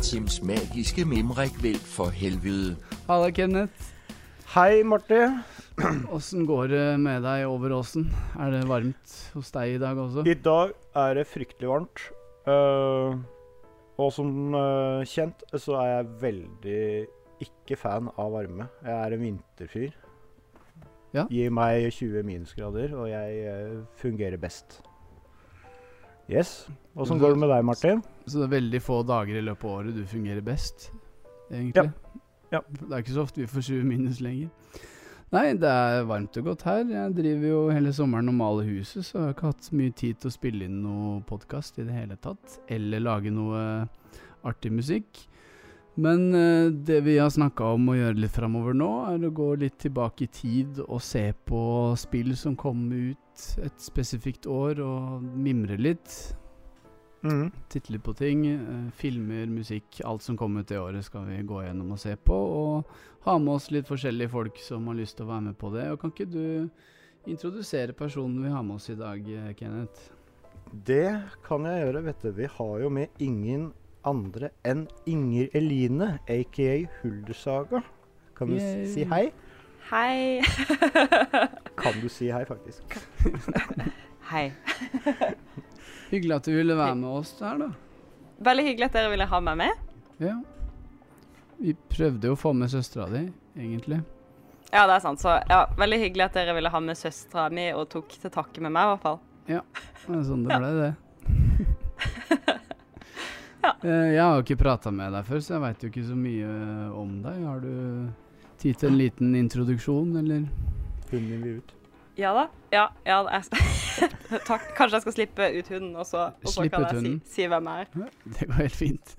Martins magiske mimrekvelt for helvede. Halla, Kenneth. Hei, Marti. Åssen går det med deg over åsen? Er det varmt hos deg i dag også? I dag er det fryktelig varmt. Uh, og som uh, kjent så er jeg veldig ikke fan av varme. Jeg er en vinterfyr. Ja. Gi meg 20 minusgrader, og jeg uh, fungerer best. Yes. Åssen går det med deg, Martin? Så det er veldig få dager i løpet av året du fungerer best, egentlig? Ja. ja. Det er ikke så ofte vi får 20 minus lenger. Nei, det er varmt og godt her. Jeg driver jo hele sommeren og maler huset, så jeg har ikke hatt mye tid til å spille inn noe podkast i det hele tatt. Eller lage noe artig musikk. Men eh, det vi har snakka om å gjøre litt framover nå, er å gå litt tilbake i tid og se på spill som kom ut et spesifikt år, og mimre litt. Mm. Titte litt på ting. eh, filmer, musikk, alt som kom ut det året skal vi gå gjennom og se på. Og ha med oss litt forskjellige folk som har lyst til å være med på det. Og kan ikke du introdusere personen vi har med oss i dag, eh, Kenneth? Det kan jeg gjøre, vet du. Vi har jo med ingen andre enn Inger Eline, aka Huldersaga. Kan du Yay. si hei? Hei. Kan du si hei, faktisk. Hei. Hyggelig at du ville være med oss der, da. Veldig hyggelig at dere ville ha meg med. Ja. Vi prøvde jo å få med søstera di, egentlig. Ja, det er sant. Så ja, veldig hyggelig at dere ville ha med søstera mi og tok til takke med meg, i hvert fall. Ja, Det er sånn det ble, det. Ja. Eh, Jeg har jo ikke prata med deg før, så jeg veit jo ikke så mye eh, om deg. Har du tid til en liten introduksjon, eller? Hunden vil ut. Ja da. Ja, ja Takk. Kanskje jeg skal slippe ut hunden, og så, og så kan jeg si, hunden. si hvem jeg er. Det går helt fint.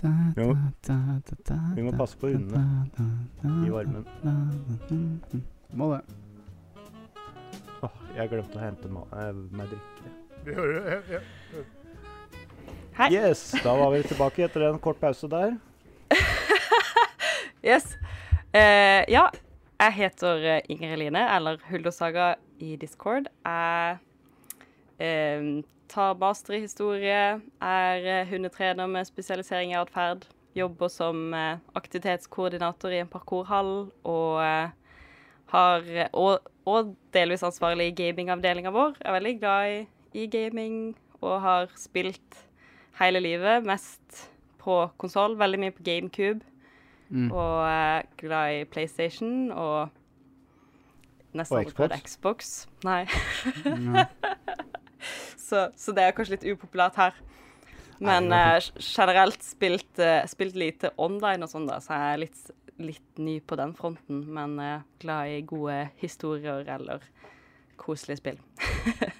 Da, Vi må- da, da, da, Vi må passe på hundene i varmen. Må det. Åh, jeg glemte å hente meg ma Det meg drikke. Hei. Yes, da var vi tilbake etter en kort pause der. Yes. Uh, ja, jeg heter eh, Inger Eline, eller Huldersaga i Discord. Jeg uh, tar master i historie, er hundetrener med spesialisering i atferd. Jobber som aktivitetskoordinator i en parkourhall og har og, og delvis ansvarlig i gamingavdelinga vår. Jeg er veldig glad i, i gaming og har spilt hele livet, mest på konsoll. Veldig mye på GameCube. Mm. Og uh, glad i PlayStation og nesten aldri prøvd Xbox. Nei. Så, så det er kanskje litt upopulært her. Men eh, generelt spilt, uh, spilt lite online og sånn, da, så jeg er litt, litt ny på den fronten. Men glad i gode historier eller koselige spill.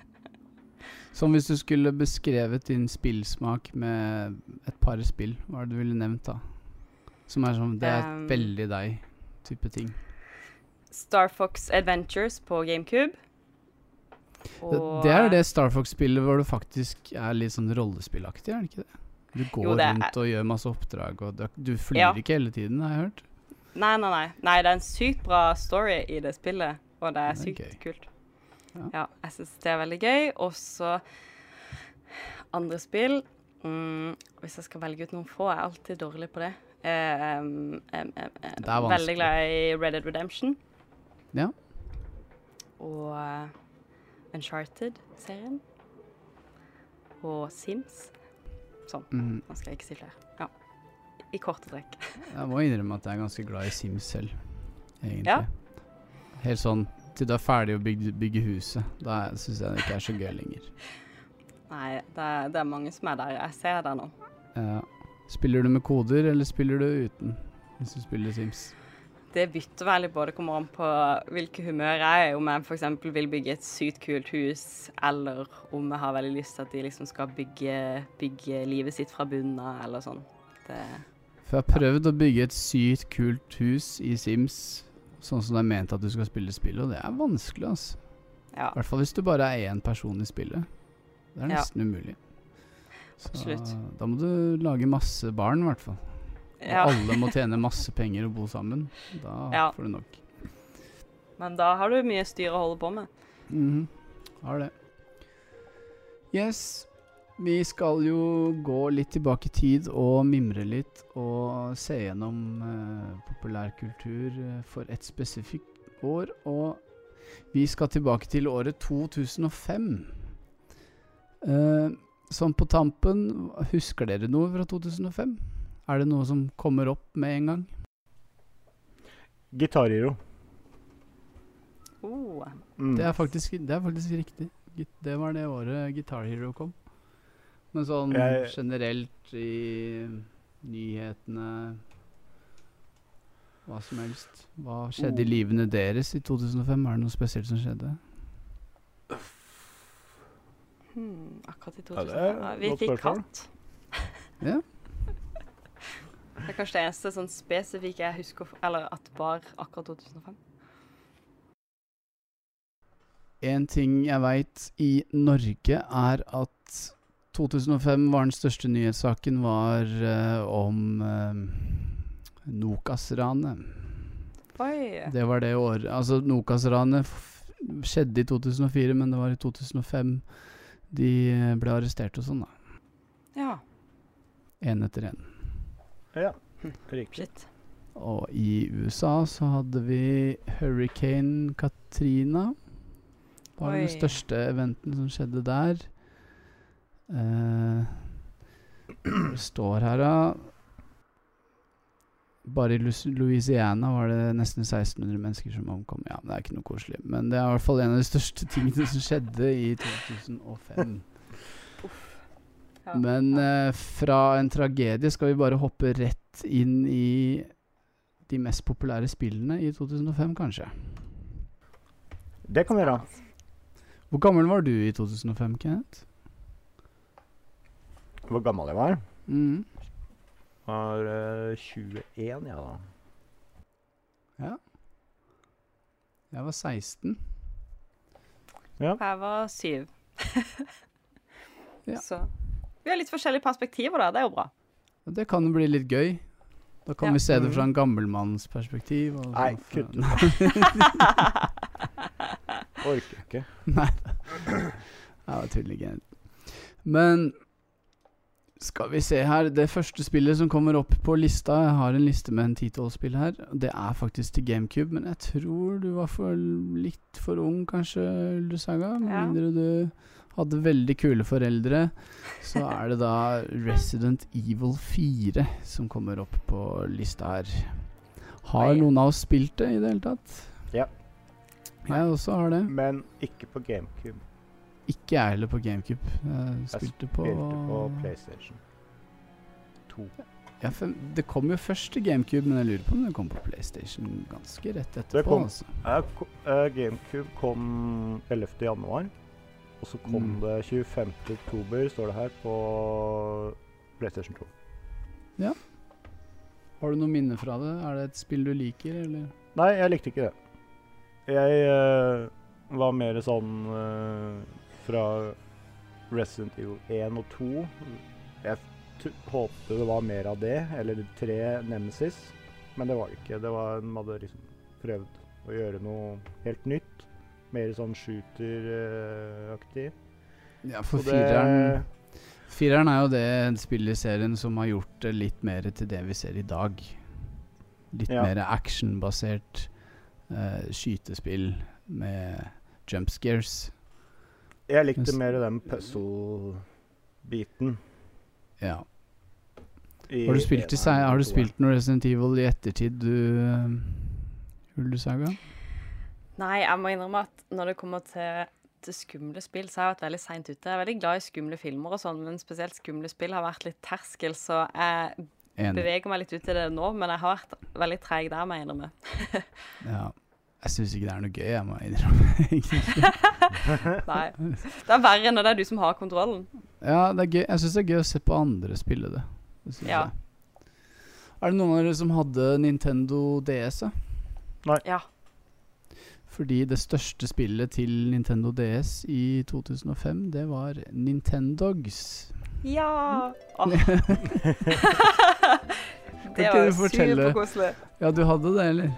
Som hvis du skulle beskrevet din spillsmak med et par spill, hva er det du ville nevnt da? Som er sånn, det er Um, veldig deg, type ting. Star Fox Adventures på GameCube. Det, det er det Star Fox-spillet hvor du faktisk er litt sånn rollespillaktig, er det ikke det? Du går Jo, det rundt og gjør masse oppdrag, og du, du flyr Ja. ikke hele tiden, har jeg hørt. Nei, nei, nei. Nei, det er en sykt bra story i det spillet, og det er sykt okay. kult. Ja. Jeg syns det er veldig gøy. Og så andre spill mm, Hvis jeg skal velge ut noen få, er jeg alltid dårlig på det. Um, um, um, er veldig glad i Red Dead Redemption. Ja. Og uh, Uncharted-serien. Og Sims. Sånn. Mm. Nå skal jeg ikke si flere. Ja. I korte trekk. Jeg må innrømme at jeg er ganske glad i Sims selv, egentlig. Ja. Helt sånn til du er ferdig å bygge, bygge huset. Da syns jeg det ikke er så gøy lenger. Nei, det er, det er mange som er der. Jeg ser det nå. Ja. Spiller du med koder, eller spiller du uten? Hvis du spiller Sims. Det bytter veldig både kommer an på hvilke humør jeg er. Om jeg f.eks. vil bygge et sykt kult hus, eller om jeg har veldig lyst til at de liksom skal bygge, bygge livet sitt fra bunnen av, eller sånn. Det, For jeg har prøvd å bygge et sykt kult hus i Sims, sånn som det er ment at du skal spille spillet, og det er vanskelig, altså. ja, I hvert fall hvis du bare er én person i spillet. Det er Ja. nesten umulig. Så Absolutt. da må du lage masse barn, i hvert fall. Og ja. alle må tjene masse penger og bo sammen. Da Ja. får du nok. Men da har du mye styr å holde på med. Mhm. Har det. Yes. Vi skal jo gå litt tilbake i tid og mimre litt og se gjennom eh, populærkultur eh, for et spesifikt år. Og vi skal tilbake til året 2005. Eh, sånn på tampen, husker dere noe fra 2005? Er det noe som kommer opp med en gang? Guitar Hero. Oh. Mm. Det, er faktisk, det er faktisk riktig. Det var det året Guitar Hero kom. Men sånn Jeg- generelt i nyhetene Hva som helst. Hva skjedde i Oh. livene deres i 2005? Er det noe spesielt som skjedde? Hmm, akkurat i 2005. er Ja, vi fikk katt. Ja. Det er kanskje det eneste sånn spesifikke jeg husker, eller at var akkurat 2005. En ting jeg veit i Norge, er at 2005 var den største nyhetssaken var uh, om uh, Nokas-ranet. Oi. Det var det året Altså, Nokas-ranet skjedde i 2004, men det var i 2005 de eh, ble arrestert og sånn, da. Ja. Én etter én. Ja, riktig. Og i USA så hadde vi Hurricane Katrina. Det var den største eventen som skjedde der. Eh, det står her, da Bare i Louisiana var det nesten 1600 mennesker som omkom. Ja, Det er ikke noe koselig. Men det er i hvert fall en av de største tingene som skjedde i 2005. Men uh, fra en tragedie skal vi bare hoppe rett inn i de mest populære spillene i 2005, kanskje. Det kan vi gjøre. Hvor gammel var du i 2005, Kenneth? Hvor gammel jeg var? Mm. Var uh, 21, ja da. Ja. Jeg var 16. Jeg var 7. Ja. Så vi har litt forskjellige perspektiver, da. Det er jo bra. Det kan jo bli litt gøy. Da kan Ja. vi se det Mhm. fra en gammelmannsperspektiv. og Nei, fra- kutt ut. Orker ikke. Nei Det Jeg var tullegent. Men skal vi se her Det første spillet som kommer opp på lista Jeg har en liste med en ti-tolv spill her. Det er faktisk til GameCube, men jeg tror du var for litt for ung, kanskje, Uldusaga. Med Ja. mindre du hadde veldig kule foreldre. Så er det da Resident Evil 4 som kommer opp på lista her. Har noen av oss spilt det i det hele tatt? Ja. Jeg også har det. Men ikke på GameCube. Ikke jeg heller på GameCube. Jeg Jeg spilte på, Spilte på PlayStation 2. ja, Det kom jo først til GameCube, men jeg lurer på om det kom på PlayStation ganske rett etterpå. kom. Altså. Eh, eh, GameCube kom 11. januar. Og så kom Mm. det 25. oktober, står det her, på PlayStation 2. Ja. Har du noe minne fra det? Er det et spill du liker, eller? Nei, jeg likte ikke det. Jeg eh, var mer sånn eh, fra Resident Evil 1 og 2. Jeg håpte det var mer av det, eller tre Nemesis, men det var det ikke. Det var, de hadde liksom prøvd å gjøre noe helt nytt. Mer sånn shooter-aktig. Ja, for fireren Fireren er jo det spillet i serien som har gjort det litt mer til det vi ser i dag. Litt Ja. mer actionbasert uh, skytespill med jump scares. Jeg likte Mens- mer den puzzle-biten. Ja. i Har du spilt, i, har du spilt noe Resident Evil i ettertid, du uh, Uldusaga? Nei, jeg må innrømme at når det kommer til, til skumle spill, så har jeg vært veldig seint ute. Jeg er veldig glad i skumle filmer og sånn, men spesielt skumle spill har vært litt terskel, så jeg Enig. beveger meg litt ut i det nå, men jeg har vært veldig treig der, må jeg innrømme. Ja. Jeg syns ikke det er noe gøy, jeg må innrømme. Nei. Det er verre når det er du som har kontrollen. ja, det er gøy. Jeg syns det er gøy å se på andre spille det. det Ja. jeg. Er det noen av dere som hadde Nintendo DS? da? Ja. Fordi det største spillet til Nintendo DS i 2005, det var Nintendogs. Ja! Oh. Det var superkoselig. Ja, du hadde det, eller?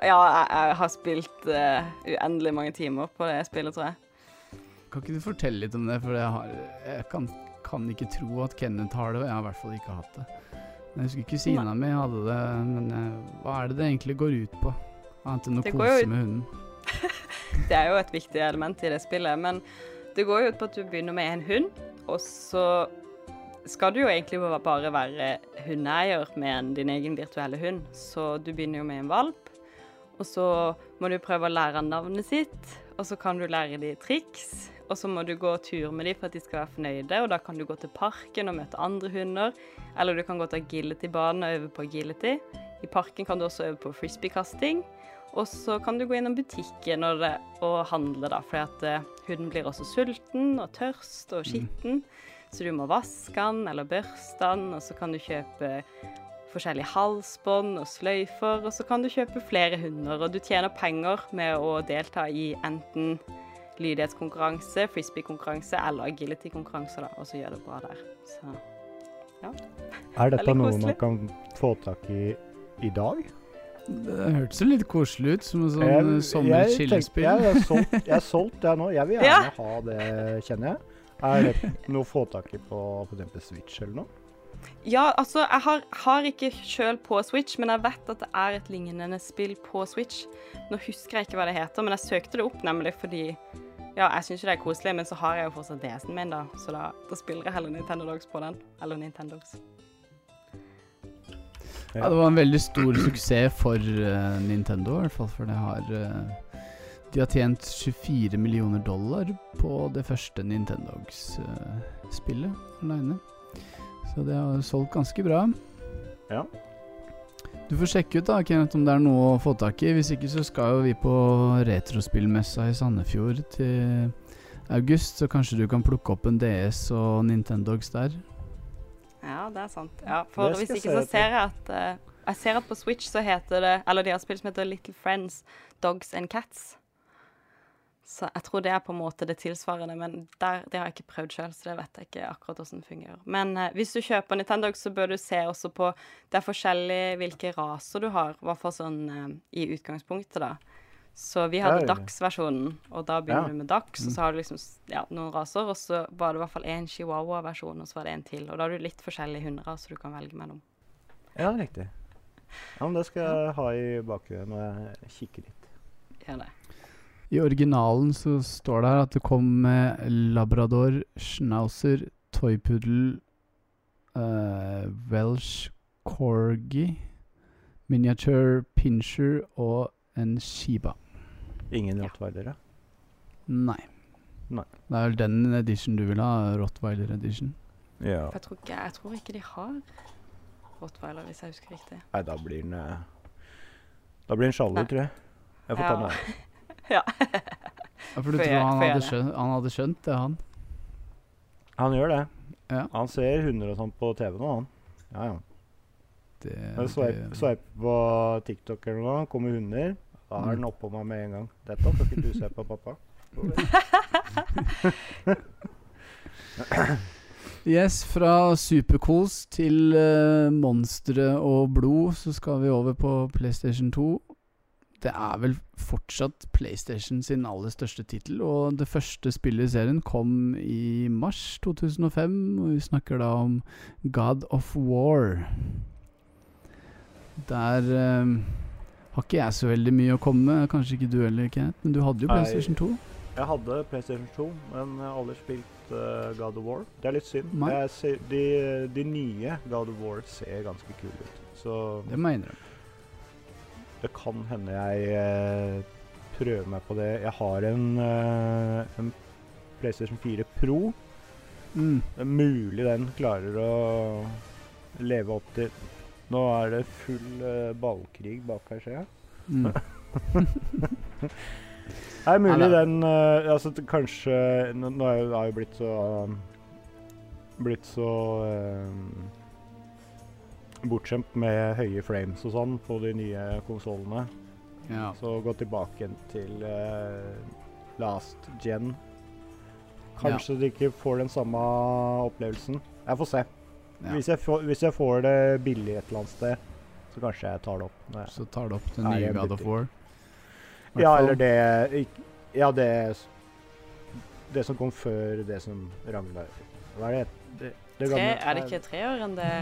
Ja, jeg, jeg har spilt uh, uendelig mange timer på det spillet, tror jeg. Kan ikke du fortelle litt om det? For jeg, har, jeg kan, kan ikke tro at Kenneth har det, og jeg har i hvert fall ikke hatt det. Jeg husker kusina mi hadde det, men uh, hva er det det egentlig går ut på? Annet enn å kose med hunden. Det er jo et viktig element i det spillet, men det går jo ut på at du begynner med en hund, og så skal du jo egentlig bare være hundeeier med en, din egen virtuelle hund. Så du begynner jo med en valp, og så må du prøve å lære navnet sitt, og så kan du lære de triks, og så må du gå tur med de for at de skal være fornøyde, og da kan du gå til parken og møte andre hunder, eller du kan gå til agility-banen og øve på agility. I parken kan du også øve på frisbeekasting. Og så kan du gå innom butikken og, og handle, da, fordi at eh, hunden blir også sulten og tørst og skitten. Så du må vaske den eller børste den, og så kan du kjøpe forskjellige halsbånd og sløyfer, og så kan du kjøpe flere hunder, og du tjener penger med å delta i enten lydighetskonkurranse, frisbee-konkurranse eller agility-konkurranse, og så gjør det bra der. Så Er dette noe man kan få tak i i dag? Det hørtes litt koselig ut, som en sånn Jeg- eh, jeg Jeg er solgt, jeg er solgt jeg nå. Jeg vil gjerne Ja. ha det, kjenner jeg. Er det noe å få tak i på f.eks. Switch eller noe? Ja, altså, jeg har, har ikke sjøl på Switch, men jeg vet at det er et lignende spill på Switch. Nå husker jeg ikke hva det heter, men jeg søkte det opp nemlig fordi Ja, jeg syns ikke det er koselig, men så har jeg jo fortsatt DS-en min, da, så da, da spiller jeg heller Nintendo Dogs på den. Eller Nintendogs. Ja, det var en veldig stor suksess for uh, Nintendo, i hvert fall. For det har uh, De har tjent 24 millioner dollar på det første Nintendogs-spillet aleine. Så det har solgt ganske bra. Ja. Du får sjekke ut da, Kenneth, om det er noe å få tak i. Hvis ikke så skal jo vi på retrospillmessa i Sandefjord til august, så kanskje du kan plukke opp en DS og Nintendogs der. Ja, det er sant. Ja, for hvis ikke så ser jeg at uh, Jeg ser at på Switch så heter det Eller de har spill som heter Little Friends, Dogs and Cats. Så jeg tror det er på en måte det tilsvarende, men der, det har jeg ikke prøvd sjøl, så det vet jeg ikke akkurat hvordan det fungerer. Men eh, hvis du kjøper Nintendo, så bør du se også på Det er forskjellig hvilke raser du har, i hvert fall sånn eh, i utgangspunktet, da. Så vi hadde. Dags-versjonen, og da begynner Ja. du med Dax, og så har du liksom ja, noen raser, og så var det i hvert fall én chihuahua-versjon, og så var det en til. Og da har du litt forskjellige hunderaser du kan velge mellom. Ja, riktig. Ja, men Det skal jeg ha i bakhuet når jeg kikker litt. Gjør det. I originalen så står det her at det kom med labrador, schnauzer, toypuddel, uh, welsh corgi, miniature pinscher og en shiba. Ingen Ja. rottweilere? Nei. Nei. Det er vel den edition du vil ha, Rottweiler edition. Ja. Jeg tror, ikke, jeg tror ikke de har rottweiler, hvis jeg husker riktig. Nei, da blir den eh, Da blir den sjalu, tror jeg. Jeg får ta Ja. den av. Ja. Ja, for du Får tror jeg- han får jeg hadde, det? skjønt, han hadde skjønt det, han? Han gjør det. Ja. Han ser hunder og sånn på TV nå, han. Ja, ja. Det, Jeg Sveip det- sveip på TikTok eller noe, kommer hunder. Da er den Mm. oppå meg med en gang. Dette får ikke du se på, pappa. Yes, fra superkos til uh, monstre og blod, så skal vi over på PlayStation 2. Det er vel fortsatt PlayStation sin aller største tittel, og det første spillet i serien kom i mars 2005, og vi snakker da om God of War. Der eh, har ikke jeg så veldig mye å komme med, kanskje ikke du heller, Kenneth, men du hadde jo PlayStation 2. Jeg hadde PlayStation 2, men jeg har aldri spilt uh, God of War. Det er litt synd. Ser, de, de nye God of War ser ganske kule ut. Så Det må jeg innrømme. Det kan hende jeg eh, prøver meg på det. Jeg har en, eh, en PlayStation 4 Pro. Mm. Det er mulig den klarer å leve opp til Nå er det full eh, ballkrig bak her, ser jeg. Mm. Det er mulig den uh, Altså kanskje Nå, har er jo- jo blitt så uh, Blitt så um, bortskjemt med høye frames og sånn på de nye konsollene. Ja. Så gå tilbake til uh, last gen. Kanskje de ikke får den samme opplevelsen. Jeg får se. Ja. Hvis, jeg får, hvis jeg får det billig et eller annet sted, så kanskje jeg tar det opp. Så tar det opp den nye God of? War. Hvert ja, fall- eller det Ja, det Det som kom før det som Ragnar Hva er det? Det, det Tre, gamle- er det ikke treåren det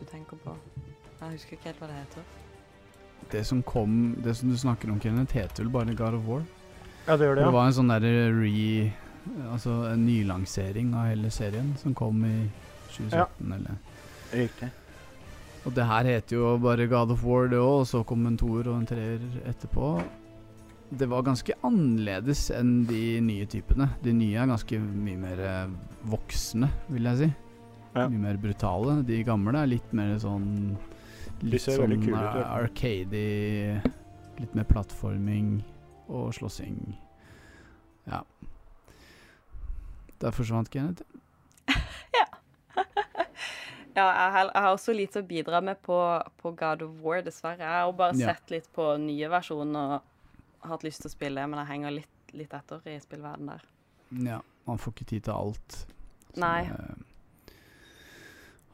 du tenker på? Jeg husker ikke helt hva det heter. Det som kom Det som du snakker om, Kenneth, heter vel bare God of War. Ja, det gjør det, ja. Det var en sånn derre re... Altså en nylansering av hele serien som kom i 2017, ja. eller Riktig. Og det her heter jo bare God of War, det òg, og så kom en toer og en treer etterpå. Det var ganske annerledes enn de nye typene. De nye er ganske mye mer eh, voksne, vil jeg si. Ja. Mye mer brutale. De gamle er litt mer sånn Litt sånn uh, arcady Litt mer plattforming og slåssing. Ja. Der forsvant Kenneth. Ja, jeg har, jeg har også lite å bidra med på, på God of War, dessverre. Jeg har bare Ja. sett litt på nye versjoner og hatt lyst til å spille, men jeg henger litt, litt etter i spillverdenen der. Ja, man får ikke tid til alt. Så, Nei. eh,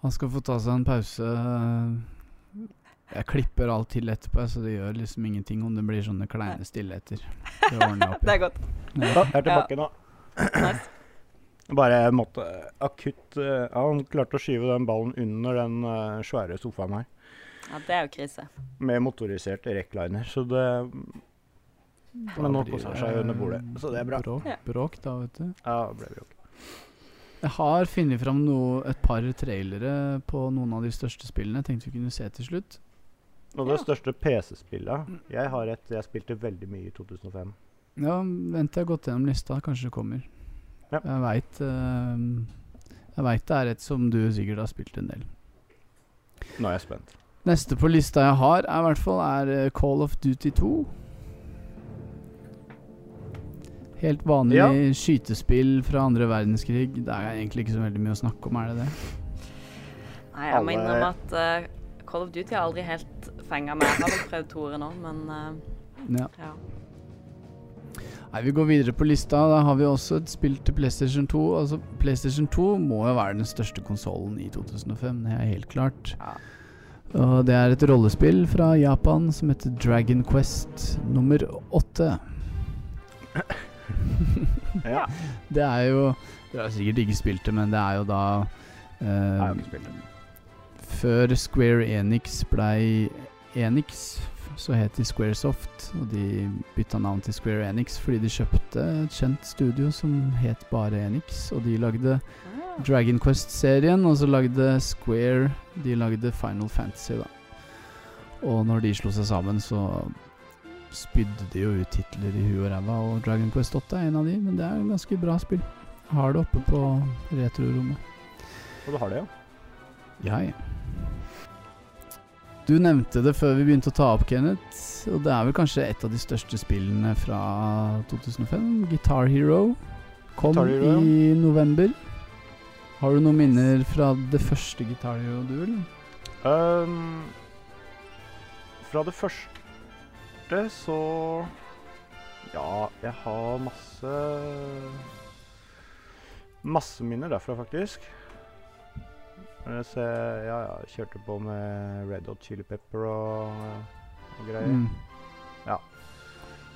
han skal få ta seg en pause. Jeg klipper alt til etterpå, så det gjør liksom ingenting om det blir sånne kleine stillheter. Det ordner jeg opp i. Det er godt. Ja. Jeg er tilbake nå. Nice. Bare måtte akutt eh, ja, Han klarte å skyve den ballen under den eh, svære sofaen her. Ja, det er jo krise. Med motorisert recliner, så det Men nå koser han seg under bordet, så det er bra. Bråk, bråk da, vet du. Ja, det ble bråk. Jeg har funnet fram noe, et par trailere på noen av de største spillene. Jeg tenkte vi kunne se til slutt. Og det Ja. største PC-spillet Jeg har et jeg spilte veldig mye i 2005. Ja, vent til jeg har gått gjennom lista. Kanskje det kommer. Ja. Jeg veit Jeg veit det er et som du sikkert har spilt en del. Nå er jeg spent. Neste på lista jeg har, er i hvert fall er eh, Call of Duty 2. Helt vanlig Ja. skytespill fra andre verdenskrig. Det er egentlig ikke så veldig mye å snakke om, er det det? Nei, jeg må innrømme at uh, Call of Duty har aldri helt fenga meg. Jeg har vel prøvd toere nå, men uh, Ja. ja. Nei, Vi går videre på lista. Da har vi også et spill til PlayStation 2. Altså, PlayStation 2 må jo være den største konsollen i 2005. Det er helt klart. Ja. Og det er et rollespill fra Japan som heter Dragon Quest nummer åtte. Ja. Det er jo Du har sikkert ikke spilt det, men det er jo da Jeg har eh, ikke spilt det. Før Square Enix blei Enix, så het de Squaresoft. Og de bytta navn til Square Enix fordi de kjøpte et kjent studio som het bare Enix. Og de lagde Ah. Dragon Quest-serien, og så lagde Square De lagde Final Fantasy, da. Og når de slo seg sammen, så spydde de jo ut titler i huet og ræva, og Dragon Quest 8 er en av de, men det er et ganske bra spill. Har det oppe på retrorommet. Og du har det, ja? Ja, ja. Du nevnte det før vi begynte å ta opp, Kenneth. Og det er vel kanskje et av de største spillene fra 2005. Guitar Hero kom Guitar Hero, ja. i november. Har du noen minner fra det første Guitar Hero, du, eller? Um, fra det første så Ja, jeg har masse Masse minner derfra, faktisk. Jeg ja, ja, jeg kjørte på med Red Hot Chili Pepper og, og greier. Mm.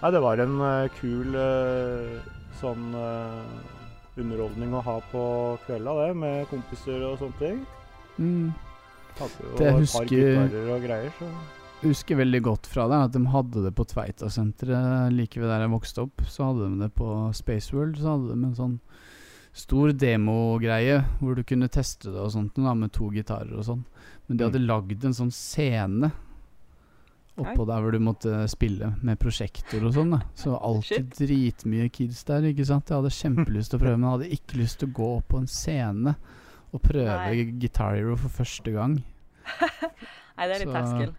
Nei, det var en uh, kul uh, sånn uh, underholdning å ha på kvelda, det, med kompiser og sånne ting. Mm. Hadde jo Det et par husker- gitarer og greier, så husker veldig godt fra det at de hadde det på Tveitasenteret like ved der jeg vokste opp. Så hadde de det på Spaceworld. Så hadde de en sånn stor demogreie hvor du kunne teste det og sånt da, med to gitarer og sånn. Men de hadde Mm. lagd en sånn scene oppå der hvor du måtte spille med prosjektor og sånn. Så alltid dritmye kids der, ikke sant. Jeg hadde kjempelyst til å prøve, men jeg hadde ikke lyst til å gå opp på en scene og prøve Nei. Guitar Hero for første gang. Nei, det er litt terskel.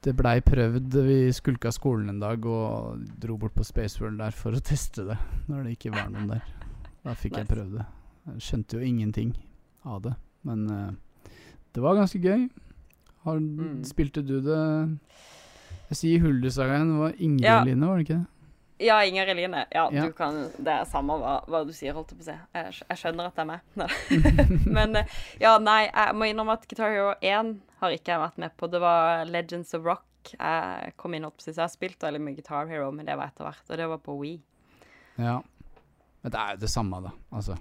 Det blei prøvd. Vi skulka skolen en dag og dro bort på Spaceworld der for å teste det. Når det ikke var noen der. Da fikk jeg prøvd det. Jeg skjønte jo ingenting av det. Men uh, det var ganske gøy. Har, Mm. Spilte du det Jeg sier Huldesagaen. Det var Ingrid Ja. Line, var det ikke det? Ja, Inger Eline. Ja, Ja. du kan Det er samme hva, hva du sier, holdt jeg på å si. Jeg, jeg skjønner at det er meg. Men eh, ja, nei, jeg må innrømme at Guitar Hero 1 har ikke jeg vært med på. Det var Legends of Rock. Jeg kom inn, opp, så jeg har spilt veldig mye Guitar Hero, men det var etter hvert. Og det var på Wii. Ja. Men det er jo det samme, da. Altså.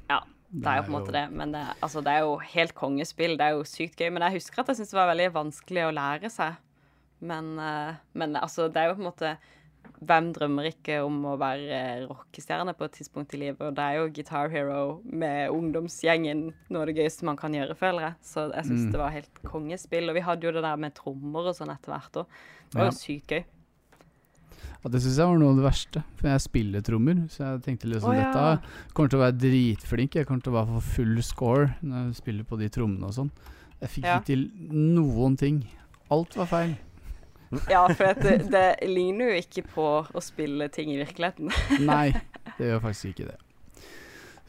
Det er jo på en måte det, men det, altså, det er jo helt kongespill. Det er jo sykt gøy. Men jeg husker at jeg syntes det var veldig vanskelig å lære seg. Men, eh, men altså, det er jo på en måte Hvem drømmer ikke om å være rockestjerne på et tidspunkt i livet? Og det er jo Guitar Hero med ungdomsgjengen noe av det gøyeste man kan gjøre, føler jeg. Så jeg syns Mm. det var helt kongespill. Og vi hadde jo det der med trommer og sånn etter hvert òg. Det var Ja. jo sykt gøy. Ja, det syns jeg var noe av det verste. For jeg spiller trommer, så jeg tenkte liksom oh, ja. dette kommer til å være dritflink. Jeg kommer til å være for full score når jeg spiller på de trommene og sånn. Jeg fikk Ja. ikke til noen ting. Alt var feil. Ja, for det, det ligner jo ikke på å spille ting i virkeligheten. Nei, det gjør faktisk ikke det.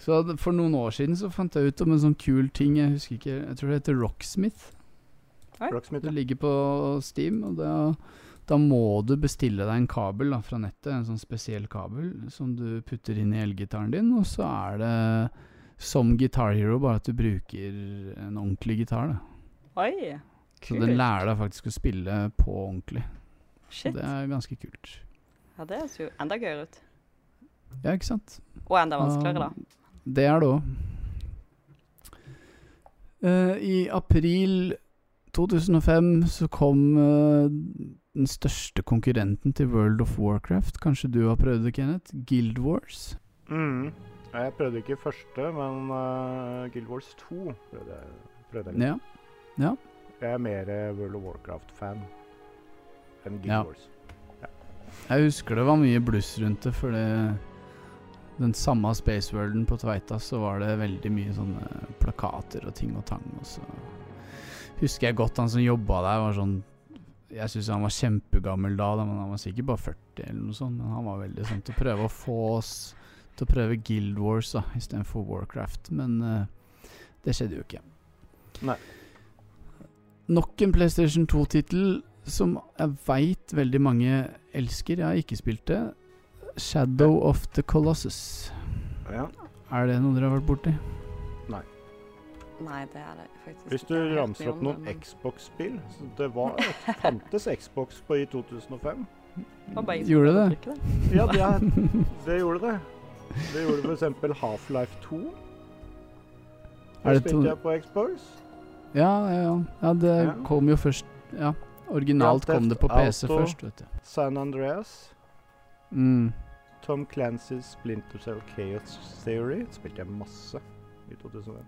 Så for noen år siden så fant jeg ut om en sånn kul ting. Jeg husker ikke, jeg tror det heter Rocksmith. Rocksmith, Det ligger på Steam, og da, da må du bestille deg en kabel da, fra nettet. En sånn spesiell kabel som du putter inn i elgitaren din, og så er det som Guitar Hero, bare at du bruker en ordentlig gitar. da. Oi, Så den lærer deg faktisk å spille på ordentlig. Shit. det er ganske kult. Ja, det høres jo enda gøyere ut. Ja, ikke sant? Og enda vanskeligere, da. Det er det òg. I april 2005 så kom uh, den største konkurrenten til World of Warcraft. Kanskje du har prøvd det, Kenneth? Guild Wars. Mm. Ja, Jeg prøvde ikke første, men uh, Guild Wars 2 prøvde jeg. Prøvde jeg Ja. Ja. Jeg er mer eh, World of Warcraft-fan enn Guild Ja. Wars. Jeg husker det var mye bluss rundt det, for den samme Space Worlden på Tveita så var det veldig mye sånne plakater og ting og tang. Og så husker jeg godt han som jobba der, var sånn Jeg syns han var kjempegammel da, men han var sikkert bare 40 eller noe sånt. Men han var veldig sånn til å prøve å få oss til å prøve Guild Wars da istedenfor Warcraft. Men uh, det skjedde jo ikke. Nei. Nok en PlayStation 2-tittel som jeg veit veldig mange elsker. Jeg har ikke spilt det. Shadow of the Colossus. Ja. Er det noe dere har vært borti? Nei, Nei, det er det faktisk Hvis du ramser opp noen men- Xbox-spill Det var fantes Xbox på i 2005. Det var bare jeg som Gjorde det? det? Ja, det, er, det gjorde det. Det gjorde f.eks. Half-Life 2. Er Det det spilte jeg på Xbox. Ja, ja, ja. ja det Ja. kom jo først Ja, originalt kom det på PC Auto. først, vet du. San Andreas. Mm. Tom Clancy's Splinter Cell Chaos Theory spilte jeg masse i 2001.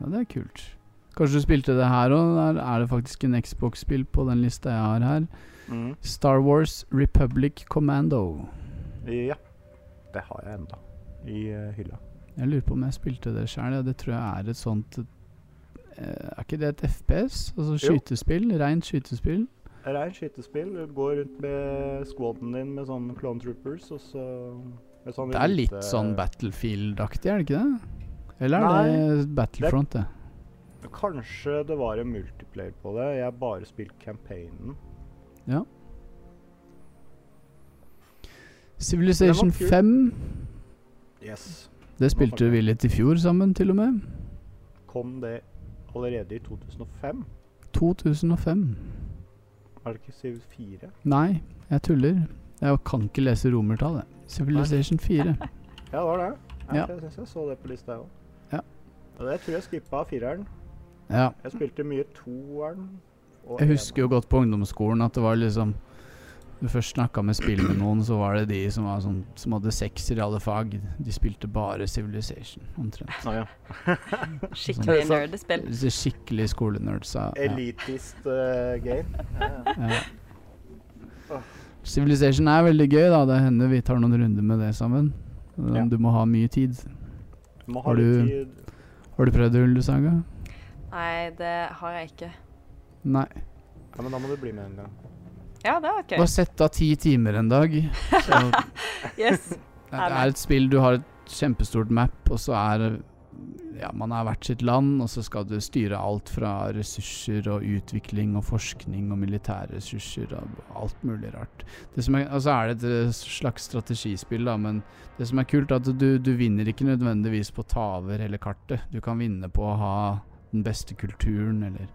Ja, det er kult. Kanskje du spilte det her òg? Der er det faktisk en Xbox-spill på den lista jeg har her. Mm. Star Wars Republic Commando. Ja. Det har jeg enda i uh, hylla. Jeg lurer på om jeg spilte det sjøl. Ja. Det tror jeg er et sånt Er ikke det et FPS? Altså skytespill? Reint skytespill? Reint skytespill. Du går rundt med squaden din med sånne clone troopers, og så med sånne Det er litt sånn Battlefield-aktig, er det ikke det? Eller er Nei, det Battlefront, det? Kanskje det var en multiplayer på det. Jeg har bare spilt campaignen. Ja. Civilization Den var kul. 5 Yes. Det spilte vi litt i fjor sammen, til og med. Kom det allerede i 2005? 2005. Er det ikke Civ 4? Nei, jeg tuller. Jeg kan ikke lese romertall, jeg. Civilization 4. Ja, det var det. Ja, Ja. Jeg syns jeg så det på lista, jeg òg. Ja. Og det tror jeg skippa fireren. Ja. Jeg spilte mye toeren. Jeg husker jo godt på ungdomsskolen at det var liksom Du først snakka med spill med noen, så var det de som var sånn Som hadde sekser i alle fag. De spilte bare Civilization, omtrent. Ah, ja. Skikkelig Sånn. nerdespill. Skikkelig skolenerdsa. Ja. Elitist uh, game. Ja, ja. Ja. Civilization er veldig gøy, da. Det hender vi tar noen runder med det sammen. Ja. Du må ha mye tid. Du må ha Har du- tid. Har du prøvd Ullesaga? Nei, det har jeg ikke. Nei. Ja, men da må du bli med en gang. Ja, det var Bare sett av ti timer en dag. Så Yes. det er et spill du har et kjempestort map, og så er ja, man er hvert sitt land, og så skal du styre alt fra ressurser og utvikling og forskning og militære ressurser og alt mulig rart. Det som er, altså er det et slags strategispill, da, men det som er kult, er at du, du vinner ikke nødvendigvis på å ta over hele kartet. Du kan vinne på å ha den beste kulturen, eller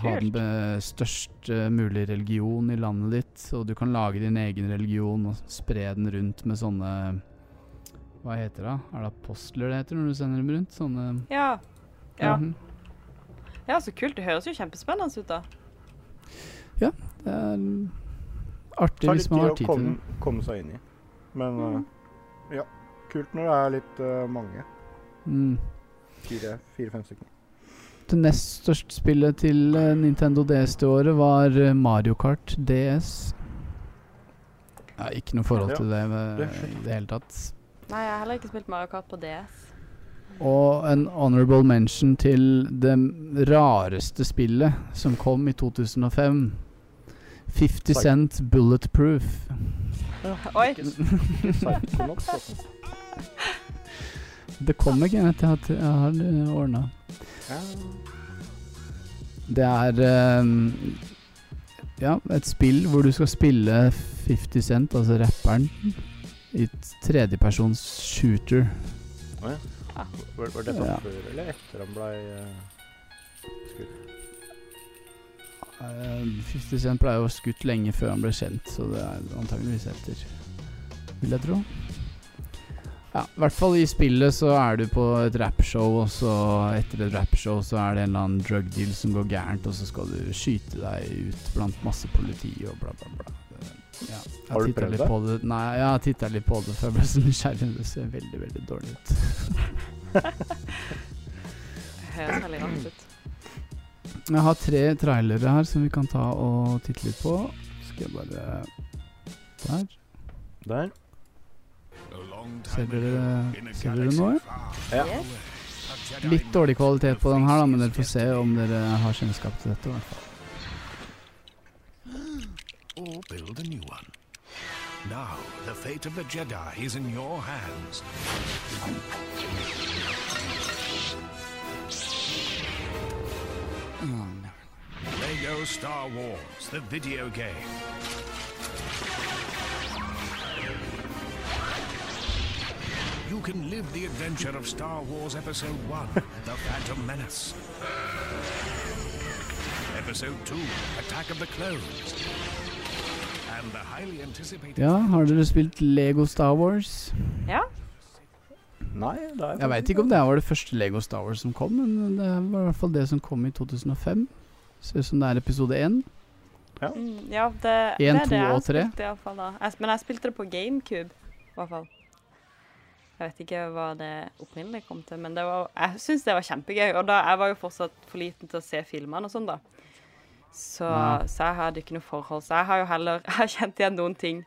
ha den størst mulig største mulige religion i landet ditt, og du kan lage din egen religion og spre den rundt med sånne Hva heter det? Er det apostler det heter når du sender dem rundt? Sånne Ja. Ja. Mhm. ja, så kult. Det høres jo kjempespennende ut, da. Ja. Det er artig tar hvis man har tid har litt tid å komme, det. komme seg inn i. Men Mm. uh, ja, kult når det er litt uh, mange. Mm. Fire, fire, fem stykker. Det nest største spillet til eh, Nintendo DS det året var eh, Mario Kart DS. Ja, ikke noe forhold til det med, det fint. i det hele tatt. Nei, jeg har heller ikke spilt Mario Kart på DS. Og en honorable mention til det rareste spillet som kom i 2005. 50 Cent Bulletproof. Oi. Altså. Det kommer ikke, at. Jeg jeg har ordna. Det er ehm, ja, et spill hvor du skal spille 50 Cent, altså rapperen, i tredjepersons shooter. Oh, ja. Ah. Var, var det Ja. før eller etter han blei uh, skutt? Uh, 50 Cent ble jo skutt lenge før han ble kjent, så det er antageligvis etter, vil jeg tro. Ja, i hvert fall i spillet så er du på et rappshow, og så etter et rappshow så er det en eller annen drug deal som går gærent, og så skal du skyte deg ut blant masse politi og bla, bla, bla. Ja, Har du prøvd litt det? På det? Nei, jeg har titta litt på det, for jeg ble så nysgjerrig. Det ser veldig, veldig dårlig ut. Høres veldig rart ut. Jeg har tre trailere her som vi kan ta og titte litt på. Skal jeg bare Der. Der. Ser dere, ser dere noe? Ja. Litt dårlig kvalitet på den her, da, men dere får se om dere har kjennskap til dette. i hvert fall. or build a new one. Now, the fate of the Jedi is in your hands. Lego Star Wars, the video game. You can live the adventure of Star Wars Episode 1, The Phantom Menace. Episode 2, Attack of the Clones. And the highly anticipated... Ja, har dere spilt Lego Star Wars? Ja. Nei, det er Jeg veit ikke om det var det første Lego Star Wars som kom, men det var i hvert fall det som kom i 2005. Ser ut som det er episode én. Mm, ja, det, En, det er det jeg har spilt i hvert fall da. Jeg, men jeg spilte det på GameCube, i hvert fall. Jeg vet ikke hva det opprinnelig kom til, men det var, jeg syns det var kjempegøy. Og da, jeg var jo fortsatt for liten til å se filmene og sånn, da. Så, Ja. så jeg hadde ikke noe forhold. Så jeg har jo heller jeg har kjent igjen noen ting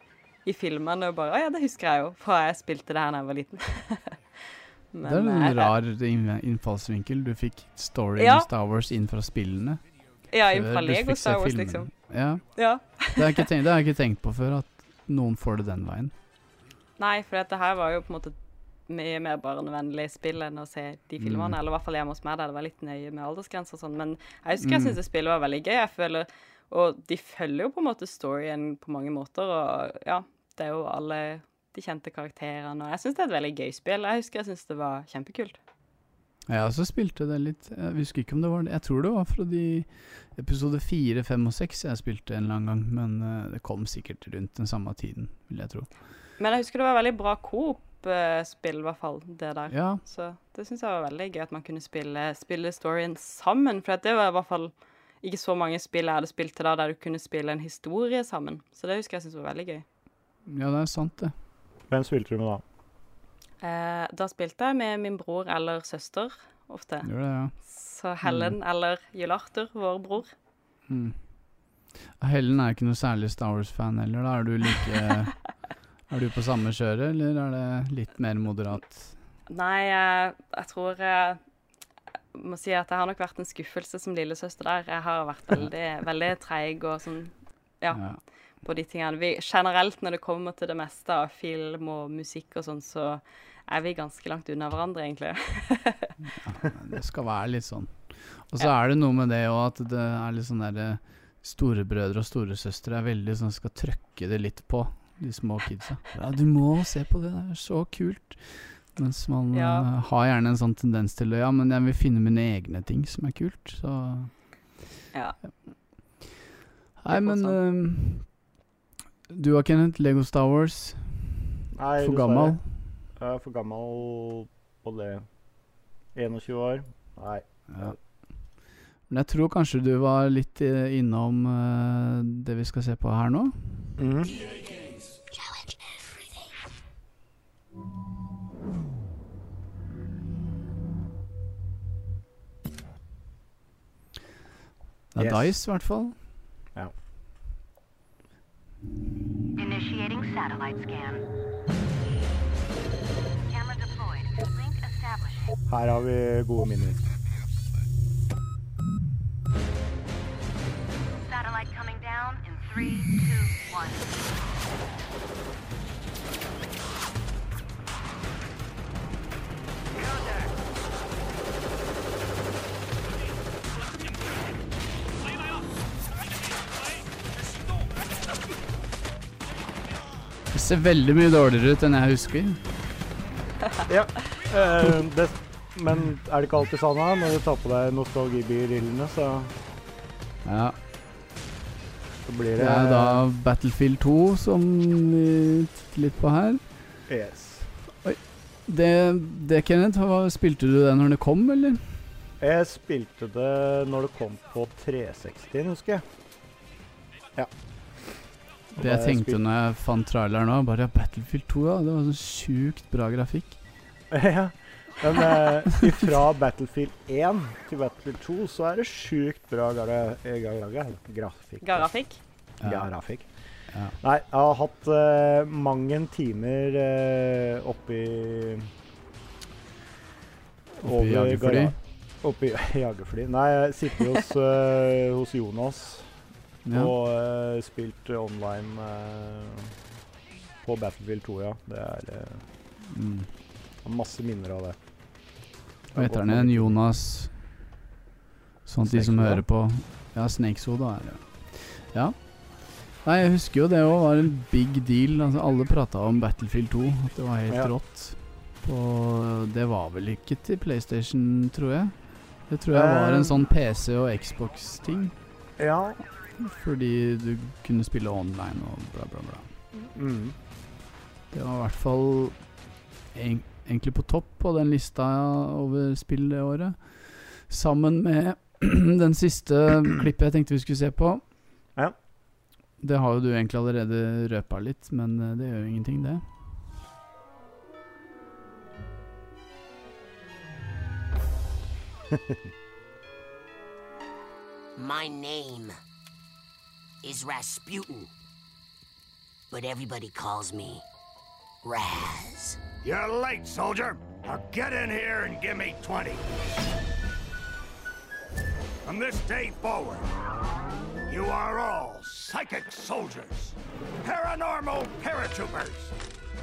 i filmene og bare Å ja, det husker jeg jo, fra jeg spilte det her da jeg var liten. Men, det er eh, en rar innfallsvinkel. Du fikk storyen Ja. i Star Wars inn fra spillene. Ja, inn fra Lego Star Wars, filmene. liksom. Ja, Ja. det har tenkt, det har jeg ikke tenkt på før, at noen får det den veien. Nei, for dette her var jo på en måte mye mer barnevennlig spill enn å se de filmene. Mm. Eller i hvert fall hjemme hos meg, der det var litt nøye med aldersgrenser og sånn. Men jeg husker jeg Mm. syntes det spillet var veldig gøy. Jeg føler, Og de følger jo på en måte storyen på mange måter. Og ja, det er jo alle de kjente karakterene. Og jeg syns det er et veldig gøy spill. Jeg husker jeg syns det var kjempekult. Jeg også spilte det litt Jeg husker ikke om det var det Jeg tror det var fra de episode fire, fem og seks jeg spilte en eller annen gang, men eh, det kom sikkert rundt den samme tiden, vil jeg tro. Men jeg husker det var veldig bra coop-spill, i hvert fall, det der. Ja, Så det syns jeg var veldig gøy at man kunne spille, spille storyen sammen. For det var i hvert fall ikke så mange spill jeg hadde spilt til da der du kunne spille en historie sammen. Så det husker jeg syntes var veldig gøy. ja, det er sant, det. Hvem spilte du med da? Eh, da spilte jeg med min bror eller søster ofte. Gjør det, ja. Så Helen eller Jul Arthur, vår bror. Mm. Helen er ikke noe særlig Star Wars-fan heller, da. Er du like Er du på samme kjøret, eller er det litt mer moderat? Nei, jeg, jeg tror jeg må si at jeg har nok vært en skuffelse som lillesøster der. Jeg har vært veldig, veldig treig og sånn Ja. på de tingene. Vi, generelt når det kommer til det meste av film og musikk og sånn, så er vi ganske langt unna hverandre, egentlig. Det skal være litt sånn. Og så er det noe med det òg at det er litt sånn derre Storebrødre og storesøstre er veldig sånn skal trøkke det litt på, de små kidsa. Ja, du må se på det, det er så kult. Mens man Ja. eh, har gjerne en sånn tendens til det Ja, men jeg vil finne mine egne ting som er kult, så Ja. Nei, men sånn. eh, Du har Kenneth, Lego Star Wars. Nei, For gammel. Jeg er for gammel på det. 21 år? Nei. Ja. Men jeg tror kanskje du var litt eh, innom uh, det vi skal se på her nå. Mhm. Det er yes. Dice, i hvert fall. Ja. Her har vi gode minner. Satellite coming down in 3, 2, 1. ser veldig mye dårligere ut enn jeg husker. Ja. uh, det, men er det ikke alltid sånn da? Når du tar på deg nostalgibrillene, så, Ja, så blir Det det er da Battlefield 2 som vi titter litt på her. Yes. Det, det Kenneth, hva, spilte du det når det kom, eller? Jeg spilte det når det kom på 360, husker jeg. Ja. Det jeg tenkte når jeg fant traileren nå, bare ja, Battlefield 2, ja. Det var så sjukt bra grafikk. ja. Men eh, fra Battlefield 1 til Battlefield 2 så er det sjukt bra eh, gara, grafikk. Ja. Grafikk. Ja. Nei, jeg har hatt eh, mange timer eh, oppi Oppi jagerfly. Oppi jagerfly. Nei, jeg sitter hos, eh, hos Jonas Ja. og uh, spilt online uh, på Battlefield 2, ja. Det er uh, Mm. masse minner av det. Hva heter han igjen? Jonas Sånn at de som hører på Ja, Snakesoda er det. Ja. Nei, jeg husker jo det òg var en big deal. Altså, alle prata om Battlefield 2, at det var helt Ja. rått. Og det var vel ikke til PlayStation, tror jeg. Det tror jeg var en sånn PC- og Xbox-ting. Ja. Fordi du kunne spille online og bla, bla, bla. Mm. Det var i hvert fall en, egentlig på topp på den lista over spill det året. Sammen med den siste klippet jeg tenkte vi skulle se på. Ja. Det har jo du egentlig allerede røpa litt, men eh, det gjør jo ingenting, det. My name is Rasputin. But everybody calls me Raz. You're late, soldier. Now get in here and give me 20. From this day forward, you are all psychic soldiers, paranormal paratroopers,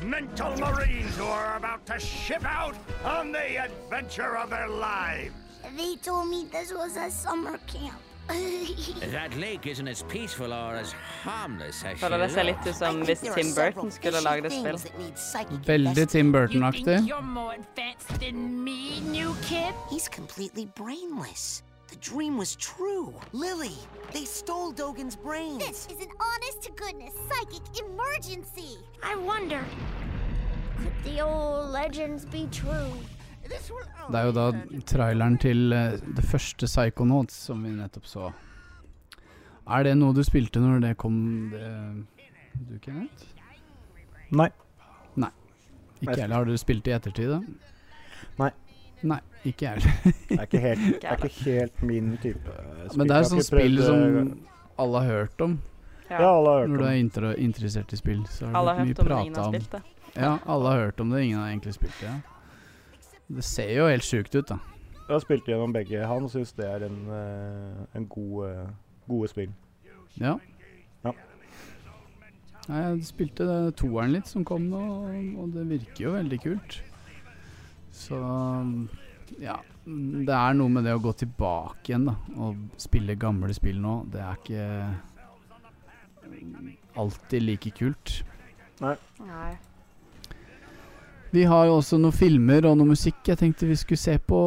mental marines who are about to ship out on the adventure of their lives. They told me this was a summer camp. That lake isn't as peaceful or as harmless as she Føler det ser litt ut I som think hvis there are Tim several Burton skulle fishy lagd et spill. things that need psychic Veldig investigation. Tim Burton-aktig. you're more advanced than me, new kid? He's completely brainless. The dream was true. Lily, they stole Dogan's brains. This is an honest to goodness psychic emergency. I wonder, could the old legends be true? Det er jo da traileren til uh, det første Psychonauts som vi nettopp så. Er det noe du spilte når det kom, det, du Kenneth? Nei. Ikke heller. Har du spilt det i ettertid, da? Nei. Nei, ikke jeg heller. Det er ikke helt, det er ikke helt min type spill. Men det er sånn spill som eh, alle har hørt om. Ja, alle har hørt om Når du er inter interessert i spill, så har Alle det har hørt mye om det, ingen har spilt det. Ja, alle har hørt om det, ingen har egentlig spilt det. Ja. Det ser jo helt sjukt ut, da. Jeg har spilt gjennom begge. Han syns det er en, eh, en god, eh, gode spill. Ja. Ja. Nei, jeg spilte det toeren litt som kom nå, og det virker jo veldig kult. Så ja. Det er noe med det å gå tilbake igjen da og spille gamle spill nå. Det er ikke alltid like kult. Nei. Nei. Vi har jo også noen filmer og noe musikk jeg tenkte vi skulle se på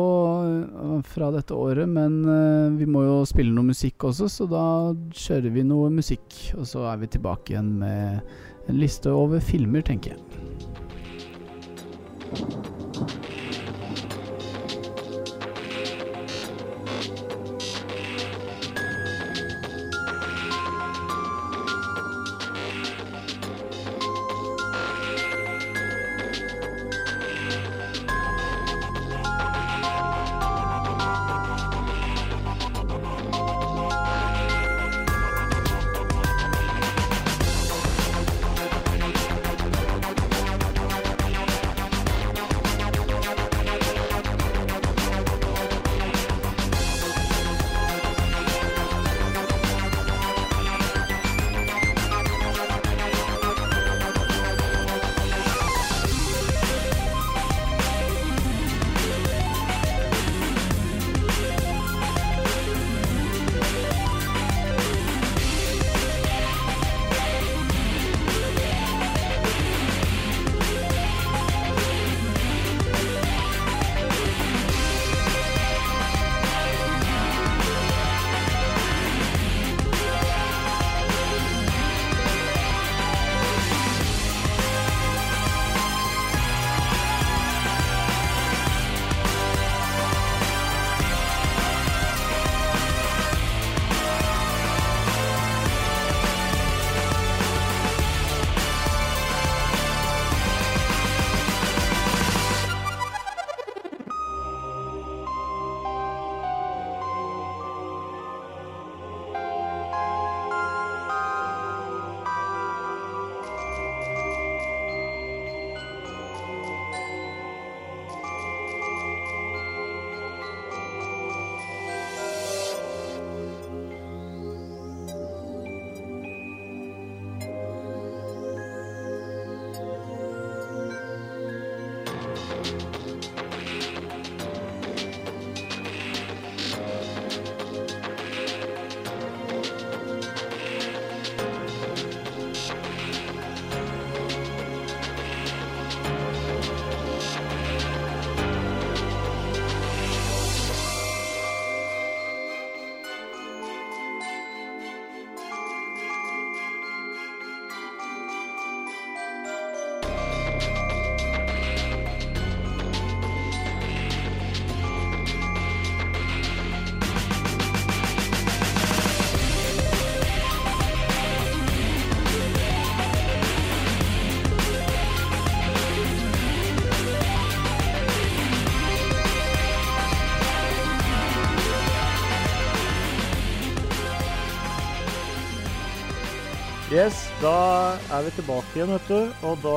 øh, fra dette året, men øh, vi må jo spille noe musikk også, så da kjører vi noe musikk. Og så er vi tilbake igjen med en liste over filmer, tenker jeg. Da er vi tilbake igjen, vet du. Og da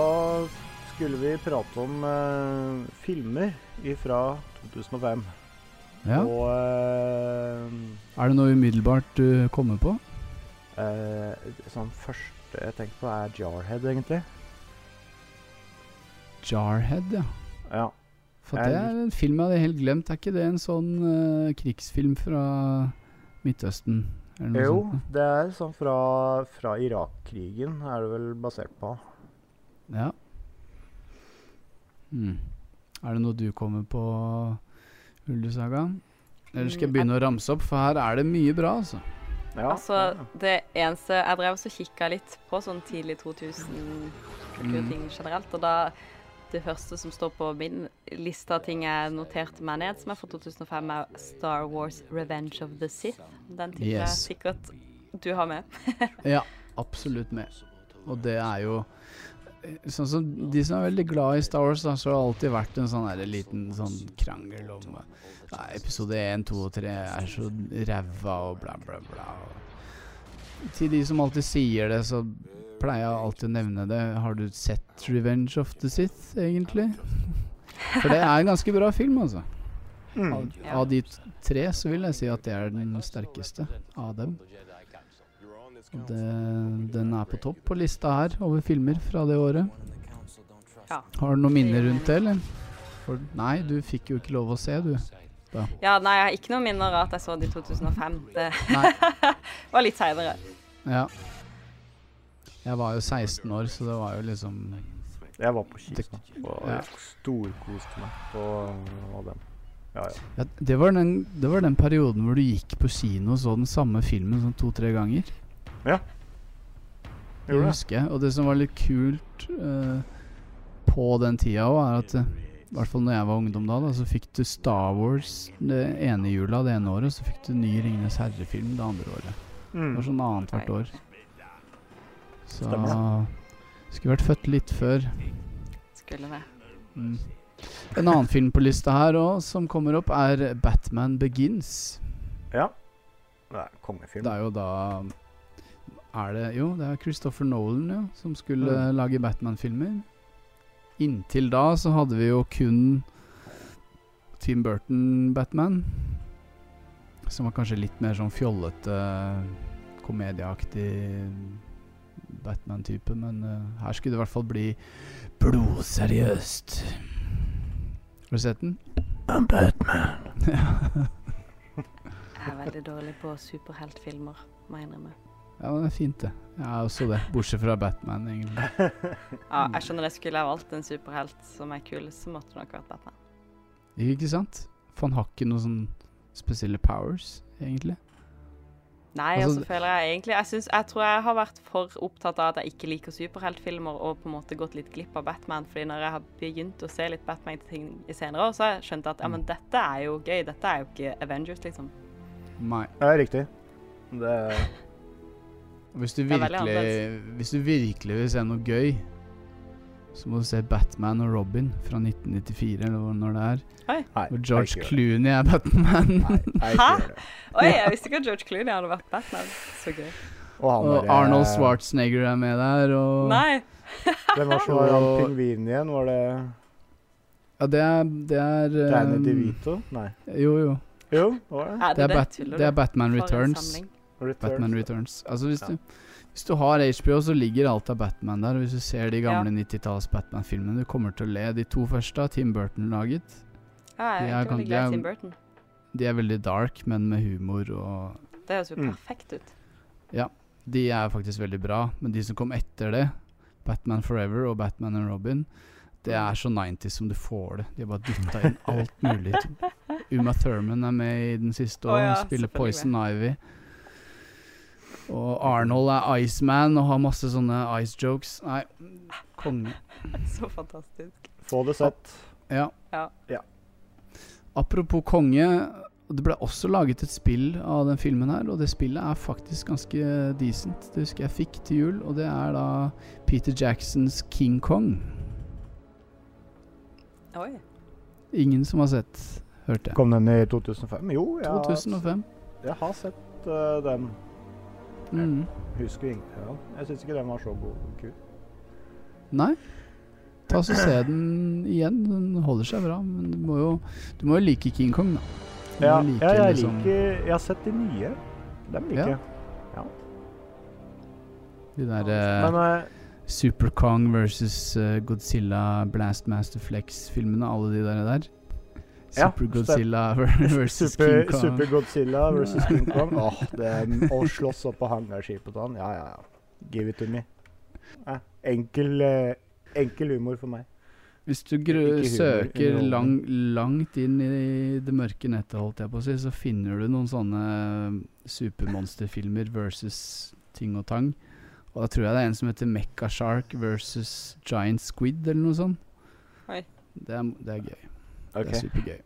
skulle vi prate om eh, filmer fra 2005. Ja. Og eh, Er det noe umiddelbart du kommer på? eh, sånn første jeg tenker på, er Jarhead, egentlig. Jarhead, ja. Ja. For det er en film jeg hadde helt glemt. Er ikke det en sånn eh, krigsfilm fra Midtøsten? Jo, sånt? det er sånn fra, fra Irak-krigen, er det vel basert på. Ja. Hmm. Er det noe du kommer på, Uldusaga? Eller skal jeg Mm, begynne å ramse opp, for her er det mye bra, altså. Ja, Altså, det eneste Jeg drev også kikka litt på sånn tidlig 2000-kulturting Mm. generelt, og da det første som står på min liste av ting jeg noterte meg ned, som er fra 2005, er Star Wars Revenge of the Sith. Den tipper jeg Yes. sikkert du har med. Ja, absolutt med. Og det er jo Sånn som De som er veldig glad i Star Wars, da, så har det alltid vært en sånn der liten sånn krangel om ja, episode 1, 2 og 3 er så ræva og bla, bla, bla. Og til de som alltid sier det, så pleier jeg alltid å nevne det. Har du sett Revenge of the Sith, egentlig? For det er en ganske bra film, altså. Mm. Av, av de tre så vil jeg si at det er den sterkeste av dem. Det, den er på topp på lista her over filmer fra det året. Ja. Har du noen minner rundt det, eller? For, nei, du fikk jo ikke lov å se, du. Da. Ja, nei, jeg har ikke noen minner av at jeg så det i 2005. Det var litt seinere. Ja. Jeg var jo 16 år, så det var jo liksom Jeg var på kino og Ja. storkoste meg på på den. Ja, ja. ja, det, var den, det var den perioden hvor du gikk på kino og så den samme filmen sånn to-tre ganger. Ja. Det det. husker jeg. Og det som var litt kult uh, på den tida òg, er at uh, i hvert fall når jeg var ungdom da, da, så fikk du Star Wars det ene jula det ene året, og så fikk du ny Ringenes herre-film det andre året. Det Mm. var sånn annethvert år. Så Stemmer skulle vært født litt før. Skulle det. Mm. En annen film på lista her òg som kommer opp, er Batman Begins. Ja. Det er kongefilm. Det er jo da Er det Jo, det er Christopher Nolan ja, som skulle Mm. lage Batman-filmer. Inntil da så hadde vi jo kun Tim Burton-Batman. Som var kanskje litt mer sånn fjollete, komedieaktig Batman-type. Men uh, her skulle det i hvert fall bli blodseriøst. Har du sett den? I'm Batman. Jeg er veldig dårlig på superheltfilmer, må jeg innrømme. Ja, men det er fint, det. Jeg er også det. Bortsett fra Batman, egentlig. Ja, jeg skjønner det. Skulle jeg valgt en superhelt som er kul, så måtte det nok vært Batman. Ikke sant? For han har ikke noen sånne spesielle powers, egentlig. Nei, Altså, og så det- føler jeg egentlig jeg, synes, jeg tror jeg har vært for opptatt av at jeg ikke liker superheltfilmer og på en måte gått litt glipp av Batman. Fordi når jeg har begynt å se litt Batman-ting i senere år, så har jeg skjønt at ja, men dette er jo gøy. Dette er jo ikke Avengers, liksom. Nei. Riktig. Det Hvis du, Det er veldig virkelig, hvis du virkelig vil se noe gøy, så må du se Batman og Robin fra 1994, eller når det er. Hei. Hvor George. Clooney er Batman. Nei, Hæ? Oi, jeg visste ikke at George Clooney hadde vært Batman. Så gøy. Og han og er, Arnold Schwarzenegger er med der, og Nei. Hvem var så han pingvinen igjen? Var det Ja, det er, det er Danny um, DeVito? Nei. Jo, jo. Jo, det var det. Er Det er, det Bat det er? Batman Returns. Returns. Batman Returns. Altså hvis, Ja. du, hvis du har HBO, så ligger alt av Batman der. Og hvis du ser de gamle Ja. 90-talls Batman-filmene, du kommer til å le. De to første har Tim Burton laget. Ja, jeg De er veldig glad i Tim Burton. De er veldig dark, men med humor og Det høres jo Mm. perfekt ut. De er faktisk veldig bra. Men de som kom etter det, Batman Forever og Batman and Robin, det er så 90s som du får det. De har bare dytta inn alt mulig. Uma Thurman er med i den siste Å oh, ja, spiller. Poison Ivy. Og Arnold er Iceman og har masse sånne ice jokes. Nei, konge. Så fantastisk. Få det sett. Ja. Ja. Ja. Apropos konge. Det ble også laget et spill av den filmen her, og det spillet er faktisk ganske decent. Det husker jeg fikk til jul, og det er da Peter Jacksons King Kong. Oi. Ingen som har sett, hørte jeg. Kom den i 2005? Jo, jeg, har- jeg har sett uh, den. Mm. Husker ikke. den. Jeg syns ikke den var så god. Kul. Nei. Ta så Se den igjen. Den holder seg bra. Men du må jo, du må jo like King Kong, da. Ja, like ja, jeg liksom liker Jeg har sett de nye. Dem liker Ja. jeg. De der eh, Men uh, Super Kong versus eh, Godzilla, Blastmaster Flex-filmene, alle de der. der. Ja, Super Godzilla versus Super, King Kong. Super Godzilla versus King Kong. Åh, det Å slåss opp på hangarskipet og sånn. Ja, ja, ja. Give it to me. Eh, enkel, eh, enkel humor for meg. Hvis du grø humor, søker lang, langt inn i det mørke nettet, holdt jeg på å si, så finner du noen sånne supermonsterfilmer versus ting og tang. Og da tror jeg det er en som heter Mecha Shark versus Giant Squid, eller noe sånt. Det er, det er gøy. Det er supergøy.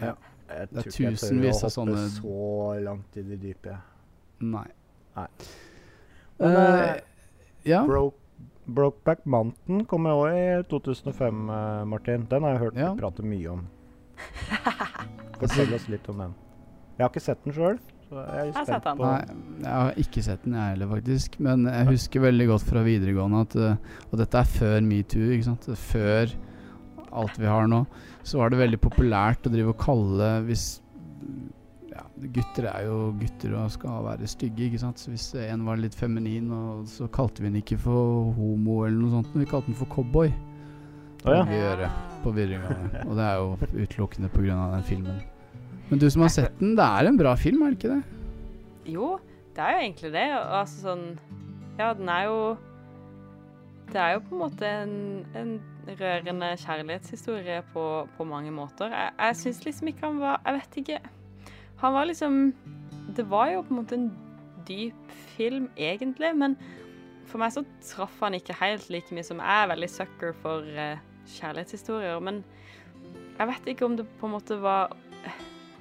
Jeg Det er tusenvis av sånne jeg tør å hoppe så langt i det dype. Nei. Nei. Men, uh, ja. Broke, Brokeback Mountain kommer òg i 2005, eh, Martin. Den har jeg hørt Ja. du prate mye om. Fortell oss litt om den. Jeg har ikke sett den sjøl, jeg Jeg har sett den. Nei, jeg har ikke sett den jeg heller, faktisk. Men jeg husker veldig godt fra videregående at eh, Og dette er før metoo, ikke sant. Før alt vi har nå. Så var det veldig populært å drive og kalle hvis ja, Gutter er jo gutter og skal være stygge, ikke sant. Så hvis en var litt feminin, og så kalte vi den ikke for homo eller noe sånt, men vi kalte den for cowboy. Det Å ja. vi gjøre på videregående. Og det er jo utelukkende pga. den filmen. Men du som har sett den, det er en bra film, er det ikke det? Jo, det er jo egentlig det. Altså sånn Ja, den er jo Det er jo på en måte en, en rørende kjærlighetshistorie på, på mange måter. Jeg, jeg syns liksom ikke han var Jeg vet ikke. Han var liksom Det var jo på en måte en dyp film, egentlig, men for meg så traff han ikke helt like mye som jeg er veldig sucker for uh, kjærlighetshistorier. Men jeg vet ikke om det på en måte var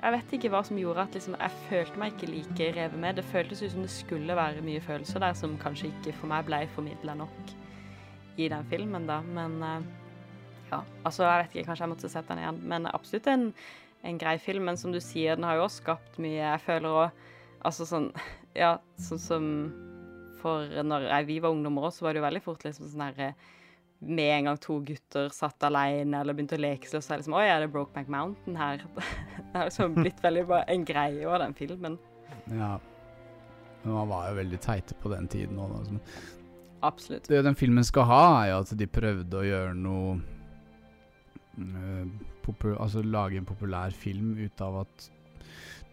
Jeg vet ikke hva som gjorde at liksom, jeg følte meg ikke like revet med. Det føltes ut som det skulle være mye følelser der som kanskje ikke for meg ble formidla nok i den filmen, da. Men eh, ja, altså jeg vet ikke, kanskje jeg måtte sett den igjen. Men absolutt en, en grei film. Men som du sier, den har jo også skapt mye. Jeg føler òg Altså sånn Ja, sånn som For når jeg, vi var ungdommer òg, så var det jo veldig fort liksom sånn herre med en gang to gutter satt alene eller begynte å leke seg, og så er det liksom Oi, er det Brokeback Mountain her? Det har liksom blitt veldig bare en greie av den filmen. Ja. Men man var jo veldig teite på den tiden òg. Absolutt. Det den filmen skal ha, er jo at de prøvde å gjøre noe uh, Altså lage en populær film ut av at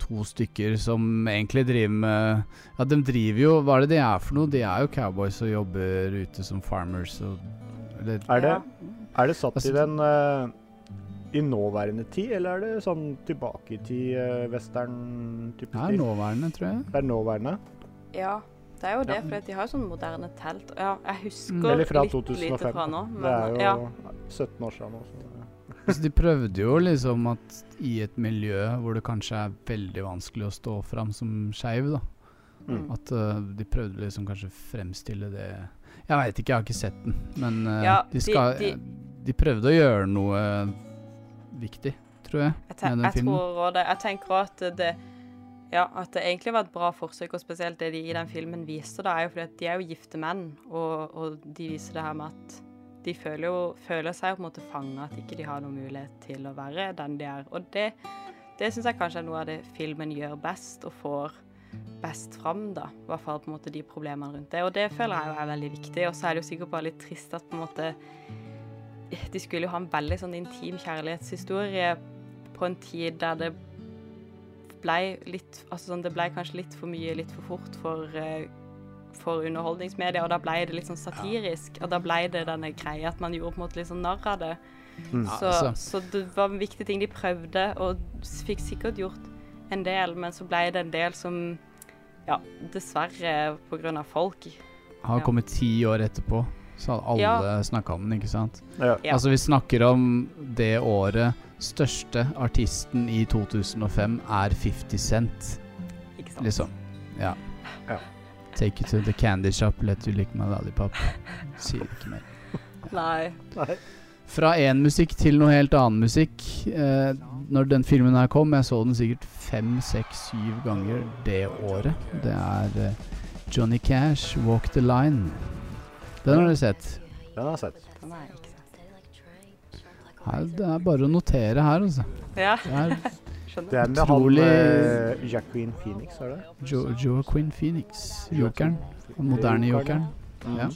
to stykker som egentlig driver med Ja, de driver jo Hva er det de er for noe? De er jo cowboys og jobber ute som farmers og eller, Er det, er det satt Altså- i den uh, i nåværende tid, eller er det sånn tilbake i tid, uh, western-type Det er nåværende, tror jeg. Det er nåværende. Ja, det er jo det, Ja. for de har jo sånn moderne telt. Ja, jeg husker Mm. Litt 2005. lite fra nå. Men, det er jo ja. 17 år siden nå. Så. Altså, de prøvde jo liksom at i et miljø hvor det kanskje er veldig vanskelig å stå fram som skeiv, da. Mm. At uh, de prøvde liksom kanskje fremstille det Jeg veit ikke, jeg har ikke sett den, men uh, Ja, de, skal, de- de prøvde å gjøre noe viktig, tror jeg, Jeg, ten med den jeg tror også det. Jeg tenker at det ja, at det egentlig var et bra forsøk, og spesielt det de i den filmen viste, da, er jo fordi at de er jo gifte menn, og, og de viser det her med at de føler, jo, føler seg jo på en måte fanga, at ikke de har noen mulighet til å være den de er. Og det, det syns jeg kanskje er noe av det filmen gjør best, og får best fram, da. I hvert fall på en måte de problemene rundt det. Og det føler jeg jo er veldig viktig. Og så er det jo sikkert bare litt trist at på en måte De skulle jo ha en veldig sånn intim kjærlighetshistorie på en tid der det blei litt Altså sånn, det blei kanskje litt for mye litt for fort for eh, for underholdningsmedia, og da ble det litt sånn satirisk. Og da ble det denne greia at man gjorde på en måte litt sånn narr av det. Mm. Ja, Så, altså. så det var en viktig ting de prøvde, og fikk sikkert gjort en del, men så ble det en del som Ja, dessverre på grunn av folk. Har Ja. kommet ti år etterpå, så hadde alle Ja. snakka om den, ikke sant? Ja. Ja. Altså, vi snakker om det året største artisten i 2005 er 50 Cent, Ikke sant? liksom. Ja. Ja. Take it to the candy shop, let you lick my lollipop. Sier ikke mer. Nei. Nei. Fra én musikk til noe helt annen musikk. Eh, når den filmen her kom, jeg så den sikkert fem, seks, syv ganger det året. Det er eh, Johnny Cash, 'Walk the Line'. Den har du sett. Den har jeg sett. Sant. Her, det er bare å notere her, altså. Ja, Det er skjønner. Det er med han Utrolig- eh, Jacqueline Phoenix, er det? jo Joaquin Phoenix, jokeren. Den moderne jokeren. Mm. Ja.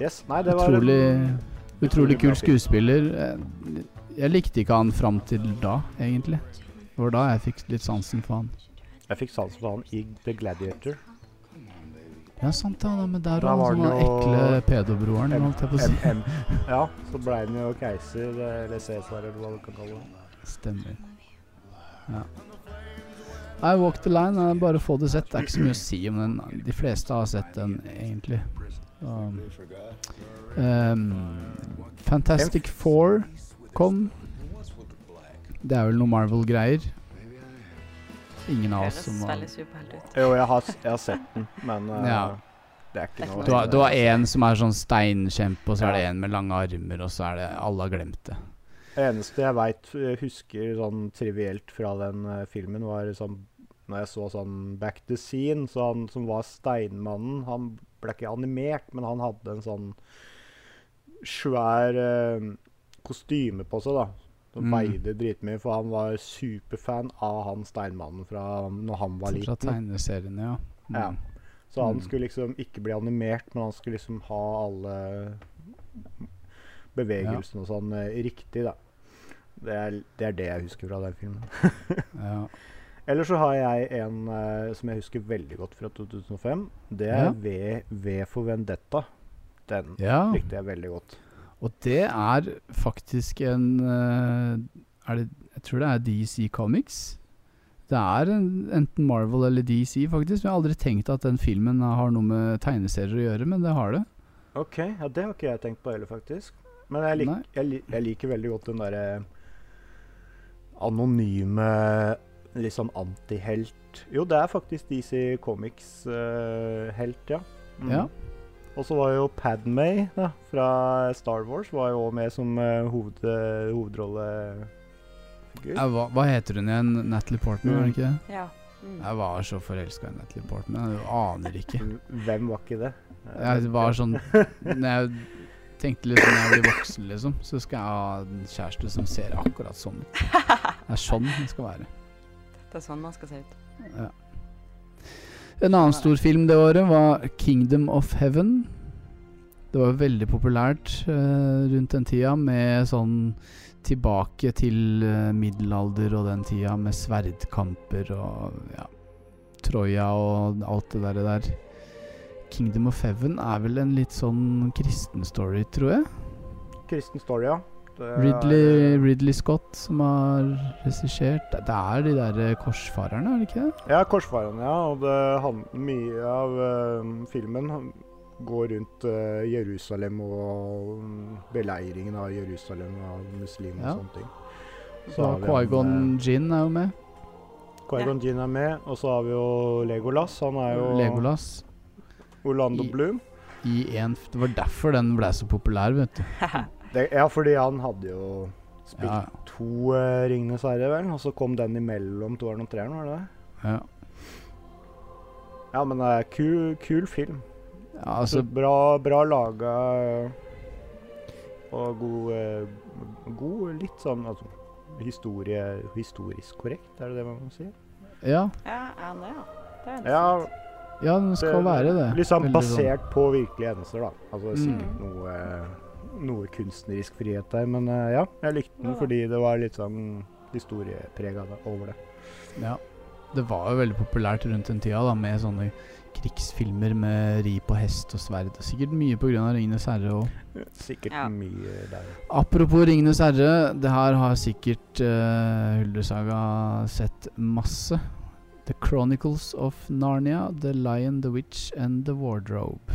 Yes. Nei, det var Utrolig, utrolig kul skuespiller. Eh, Jeg likte ikke han fram til da, egentlig. Det var da jeg fikk litt sansen for han. Jeg fikk sansen for han i The Gladiator. Ja, sant da, Men der Da var han jo ekle pedobroren, holdt jeg på å si. Ja, så ble han jo keiser, eller Cæsar, eller hva du kan kalle det. Stemmer. Ja. I Walk the Line er bare å få det sett. Det er ikke så mye å si om den. De fleste har sett den, egentlig. Um, um, Fantastic Four kom. Det er vel noe Marvel-greier. Ingen av oss som har veldig superhelt ut. Jo, jeg har, jeg har sett den, men uh, Ja. det er ikke noe Du har, du har en som er sånn steinkjempe, og så er det en med lange armer, og så er det Alle har glemt det. Det eneste jeg veit, husker sånn trivielt fra den uh, filmen, var sånn Når jeg så sånn Back to Scene, så han som var steinmannen Han ble ikke animert, men han hadde en sånn svær uh, kostyme på seg, da. Som Mm. veide dritmye, for han var superfan av han steinmannen fra når han var liten. Fra tegneseriene, ja. Mm. Ja. Så han Mm. skulle liksom ikke bli animert, men han skulle liksom ha alle bevegelsene og sånn eh, riktig, da. Det er, det er det jeg husker fra den filmen. ja. Eller så har jeg en uh, som jeg husker veldig godt fra 2005. Det er Ja. v, v for Vendetta. Den ja. likte jeg veldig godt. Og det er faktisk en eh, er det, Jeg tror det er DC Comics. Det er en, enten Marvel eller DC, faktisk. Men jeg har aldri tenkt at den filmen har noe med tegneserier å gjøre, men det har det. OK, ja, det har ikke jeg tenkt på heller, faktisk. Men jeg, lik, jeg, jeg liker veldig godt den derre anonyme, litt sånn antihelt Jo, det er faktisk DC Comics-helt, ja. Mm. Ja. Og så var jo Padmay da, fra Star Wars var jo også med som uh, hoved, uh, hovedrollefigur. Ja, hva, hva heter hun igjen? Natalie Portman, var det ikke det? Ja. Mm. Jeg var så forelska i Natalie Portman. Jeg aner ikke. Hvem var ikke det? Jeg var sånn Når jeg tenkte litt når jeg blir voksen, liksom, så skal jeg ha en kjæreste som ser akkurat sånn ut. Det er sånn det skal være. Det er sånn man skal se ut. Ja. En annen stor film det året var 'Kingdom of Heaven'. Det var veldig populært uh, rundt den tida med sånn tilbake til uh, middelalder og den tida med sverdkamper og ja, Troja og alt det der, der. 'Kingdom of Heaven' er vel en litt sånn kristen story, tror jeg. Kristen Story, ja. Det er- Ridley, Ridley Scott som har regissert. Det er de der eh, korsfarerne, er det ikke det? Ja, Korsfarerne, ja. Og det, han, mye av uh, filmen går rundt uh, Jerusalem og mm, beleiringen av Jerusalem av muslimer Ja. og sånne ting. Så han, Quaigon Jin er jo med. Quaigon Jinn er med, og så har vi jo Legolas. Han er jo Legolas. Orlando I- Bloom. I en, det var derfor den ble så populær, vet du. Det, ja, fordi han hadde jo spilt Ja, to uh, Ringenes herre, vel. Og så kom den imellom toeren og treeren, var det det? ja. Ja, men det er kul, kul film. ja Altså, bra, bra laga og god, eh, god Litt sånn altså, historie, historisk korrekt, er det det man må si? Ja, Ja, er det, ja? Det er Ja, ja den skal Det- være det. liksom Veldig basert på virkelige hendelser, da. Altså det er sikkert noe, noe kunstnerisk frihet der, men eh, ja, jeg likte den Ja fordi det var litt sånn historieprega over det. Ja. Det var jo veldig populært rundt den tida, da, med sånne krigsfilmer med ri på hest og sverd. Sikkert mye av 'Ringenes herre' og Sikkert Ja. mye der. Apropos 'Ringenes herre', det her har sikkert uh, Huldersaga sett masse. The Chronicles of Narnia, The Lion, The Witch and The Wardrobe.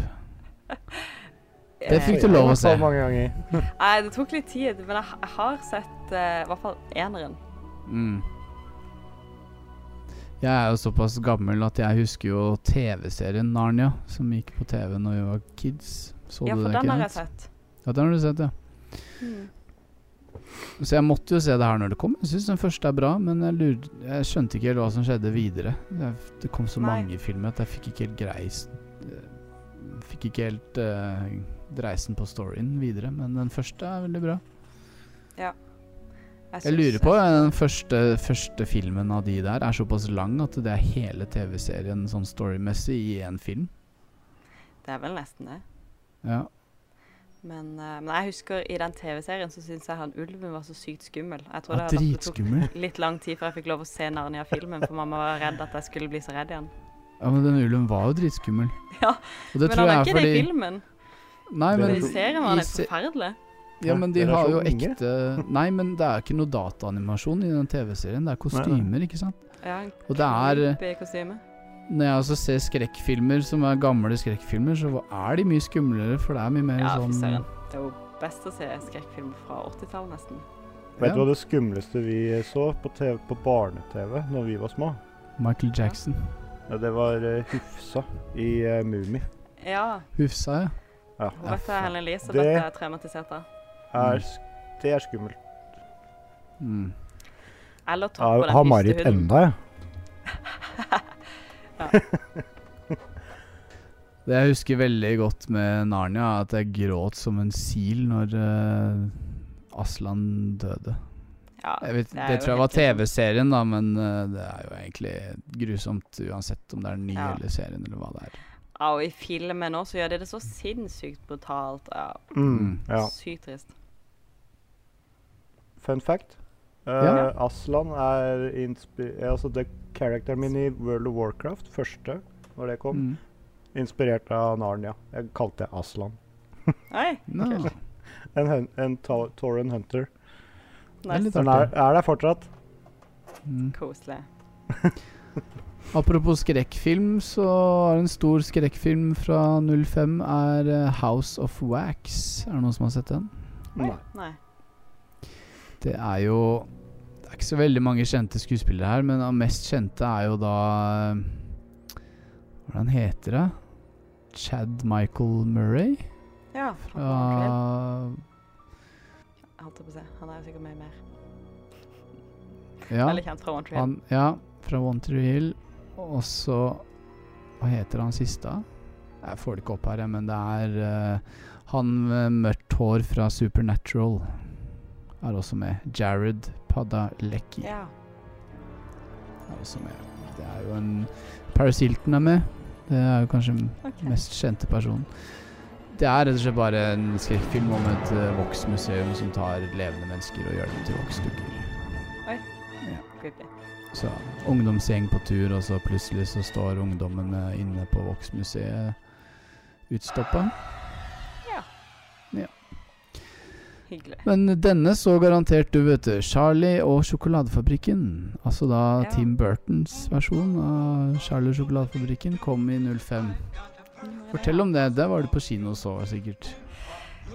Det fikk du Eh, lov å se. mange. Nei, det tok litt tid, men jeg, jeg har sett uh, i hvert fall eneren. Mm. Jeg er jo såpass gammel at jeg husker jo TV-serien Narnia, som gikk på TV når vi var kids. Så Ja, du for den, den har jeg sett. Ja, den har du sett, ja. Mm. Så jeg måtte jo se det her når det kom. Jeg syns den første er bra, men jeg, lurte, jeg skjønte ikke helt hva som skjedde videre. Jeg, det kom så Nei. mange filmer at jeg fikk ikke helt greis Fikk ikke helt uh, dreisen på storyen videre, men den første er veldig bra. Jeg jeg lurer på Den første, første filmen av de der er såpass lang at det er hele TV-serien sånn storymessig i én film. Det er vel nesten det. Ja. Men, eh, men jeg husker i den TV-serien så syns jeg han ulven var så sykt skummel. Jeg tror Ja, det, det tok litt lang tid før jeg fikk lov å se Narnia-filmen, for mamma var redd at jeg skulle bli så redd igjen. ja, men den ulven var jo dritskummel. Ja, men han er ikke det i filmen. Nei, men Men i serien var det forferdelig. Ja, men de har jo unge. ekte Nei, men det er ikke noe dataanimasjon i den TV-serien. Det er kostymer, ikke sant? Ja, Og det er. Når jeg også ser skrekkfilmer som er gamle skrekkfilmer, så er de mye skumlere, for det er mye mer Ja, sånn Ja, Det er jo best å se skrekkfilmer fra 80-tallet, nesten. Vet Ja. du hva det skumleste vi så på, TV, på barne-TV når vi var små? Michael Jackson. Ja, det var uh, Hufsa i uh, Mummi. Ja. Hufsa, ja. Ja. Hun vet jeg, Helen Elise, Det- dette er traumatisert av. Er, det er skummelt. Mm. Eller ta på den har Marit enda, jeg. Det jeg husker veldig godt med Narnia, er at jeg gråt som en sil når uh, Aslan døde. Ja, Jeg vet, det er det tror jeg var. TV-serien, da, men uh, det er jo egentlig grusomt uansett om det er ny Ja. eller serien, eller hva det er. Ja, og i filmen nå så gjør de det så sinnssykt brutalt. Ja, Mm, ja. Sykt trist. Fun fact. Uh, Ja. Aslan er inspi altså det Characteren min i World of Warcraft, første, når det kom, Mm. inspirert av Narnia. Jeg kalte det Aslan. Oi, No. En, en Tauren Hunter. Det er Den er, er der fortsatt. Mm. Koselig. Apropos skrekkfilm, så er en stor skrekkfilm fra 05 er eh, House of Wax. Er det noen som har sett den? Nei. Nei. Det er jo Det er ikke så veldig mange kjente skuespillere her, men den mest kjente er jo da Hvordan heter det? Chad Michael Murray? Ja, fra Jeg holdt på å si. Han er jo sikkert mye mer. Ja, Veldig kjent fra One Hill han, ja, fra One Tree Hill. Og så Hva heter han siste? Jeg får det ikke opp her, men det er uh, han med mørkt hår fra Supernatural. Er også med. Jared Padalecki. Ja. er også med. Det er jo en Paris Hilton er med. Det er jo kanskje den Ok. mest kjente personen. Det er rett og slett bare en skrekkfilm om et uh, voksmuseum som tar levende mennesker og gjør dem til voksdukker. Creepy. Så ungdomsgjeng på tur, og så plutselig så står ungdommen eh, inne på Voksmuseet utstoppa. Hyggelig. Men denne så garantert du, vet du. Charlie og sjokoladefabrikken. Altså da Ja. Tim Burtons versjon av Charlie og sjokoladefabrikken kom i 05. Fortell om det. Det var du på kino så, sikkert.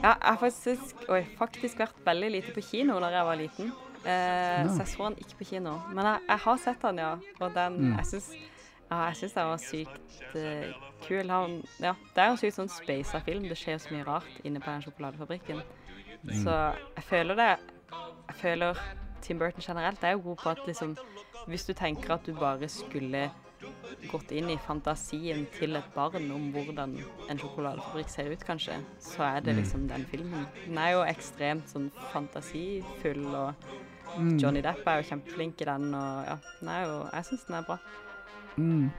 Ja, jeg har faktisk, faktisk vært veldig lite på kino da jeg var liten. Eh. Så jeg så den ikke på kino. Men jeg, jeg har sett den, ja. Og den Mm. Jeg syns ja, jeg syns den var sykt uh, kul. Han, ja, det er jo en sykt sånn spaisa film. Det skjer så mye rart inne på den sjokoladefabrikken. Mm. Så jeg føler det Jeg føler Tim Burton generelt er jo god på at liksom Hvis du tenker at du bare skulle gått inn i fantasien til et barn om hvordan en sjokoladefabrikk ser ut, kanskje, så er det Mm. liksom den filmen. Den er jo ekstremt sånn fantasifull, og Mm. Johnny Depp er jo kjempeflink i den, og ja, den er jo Jeg syns den er bra. Mm.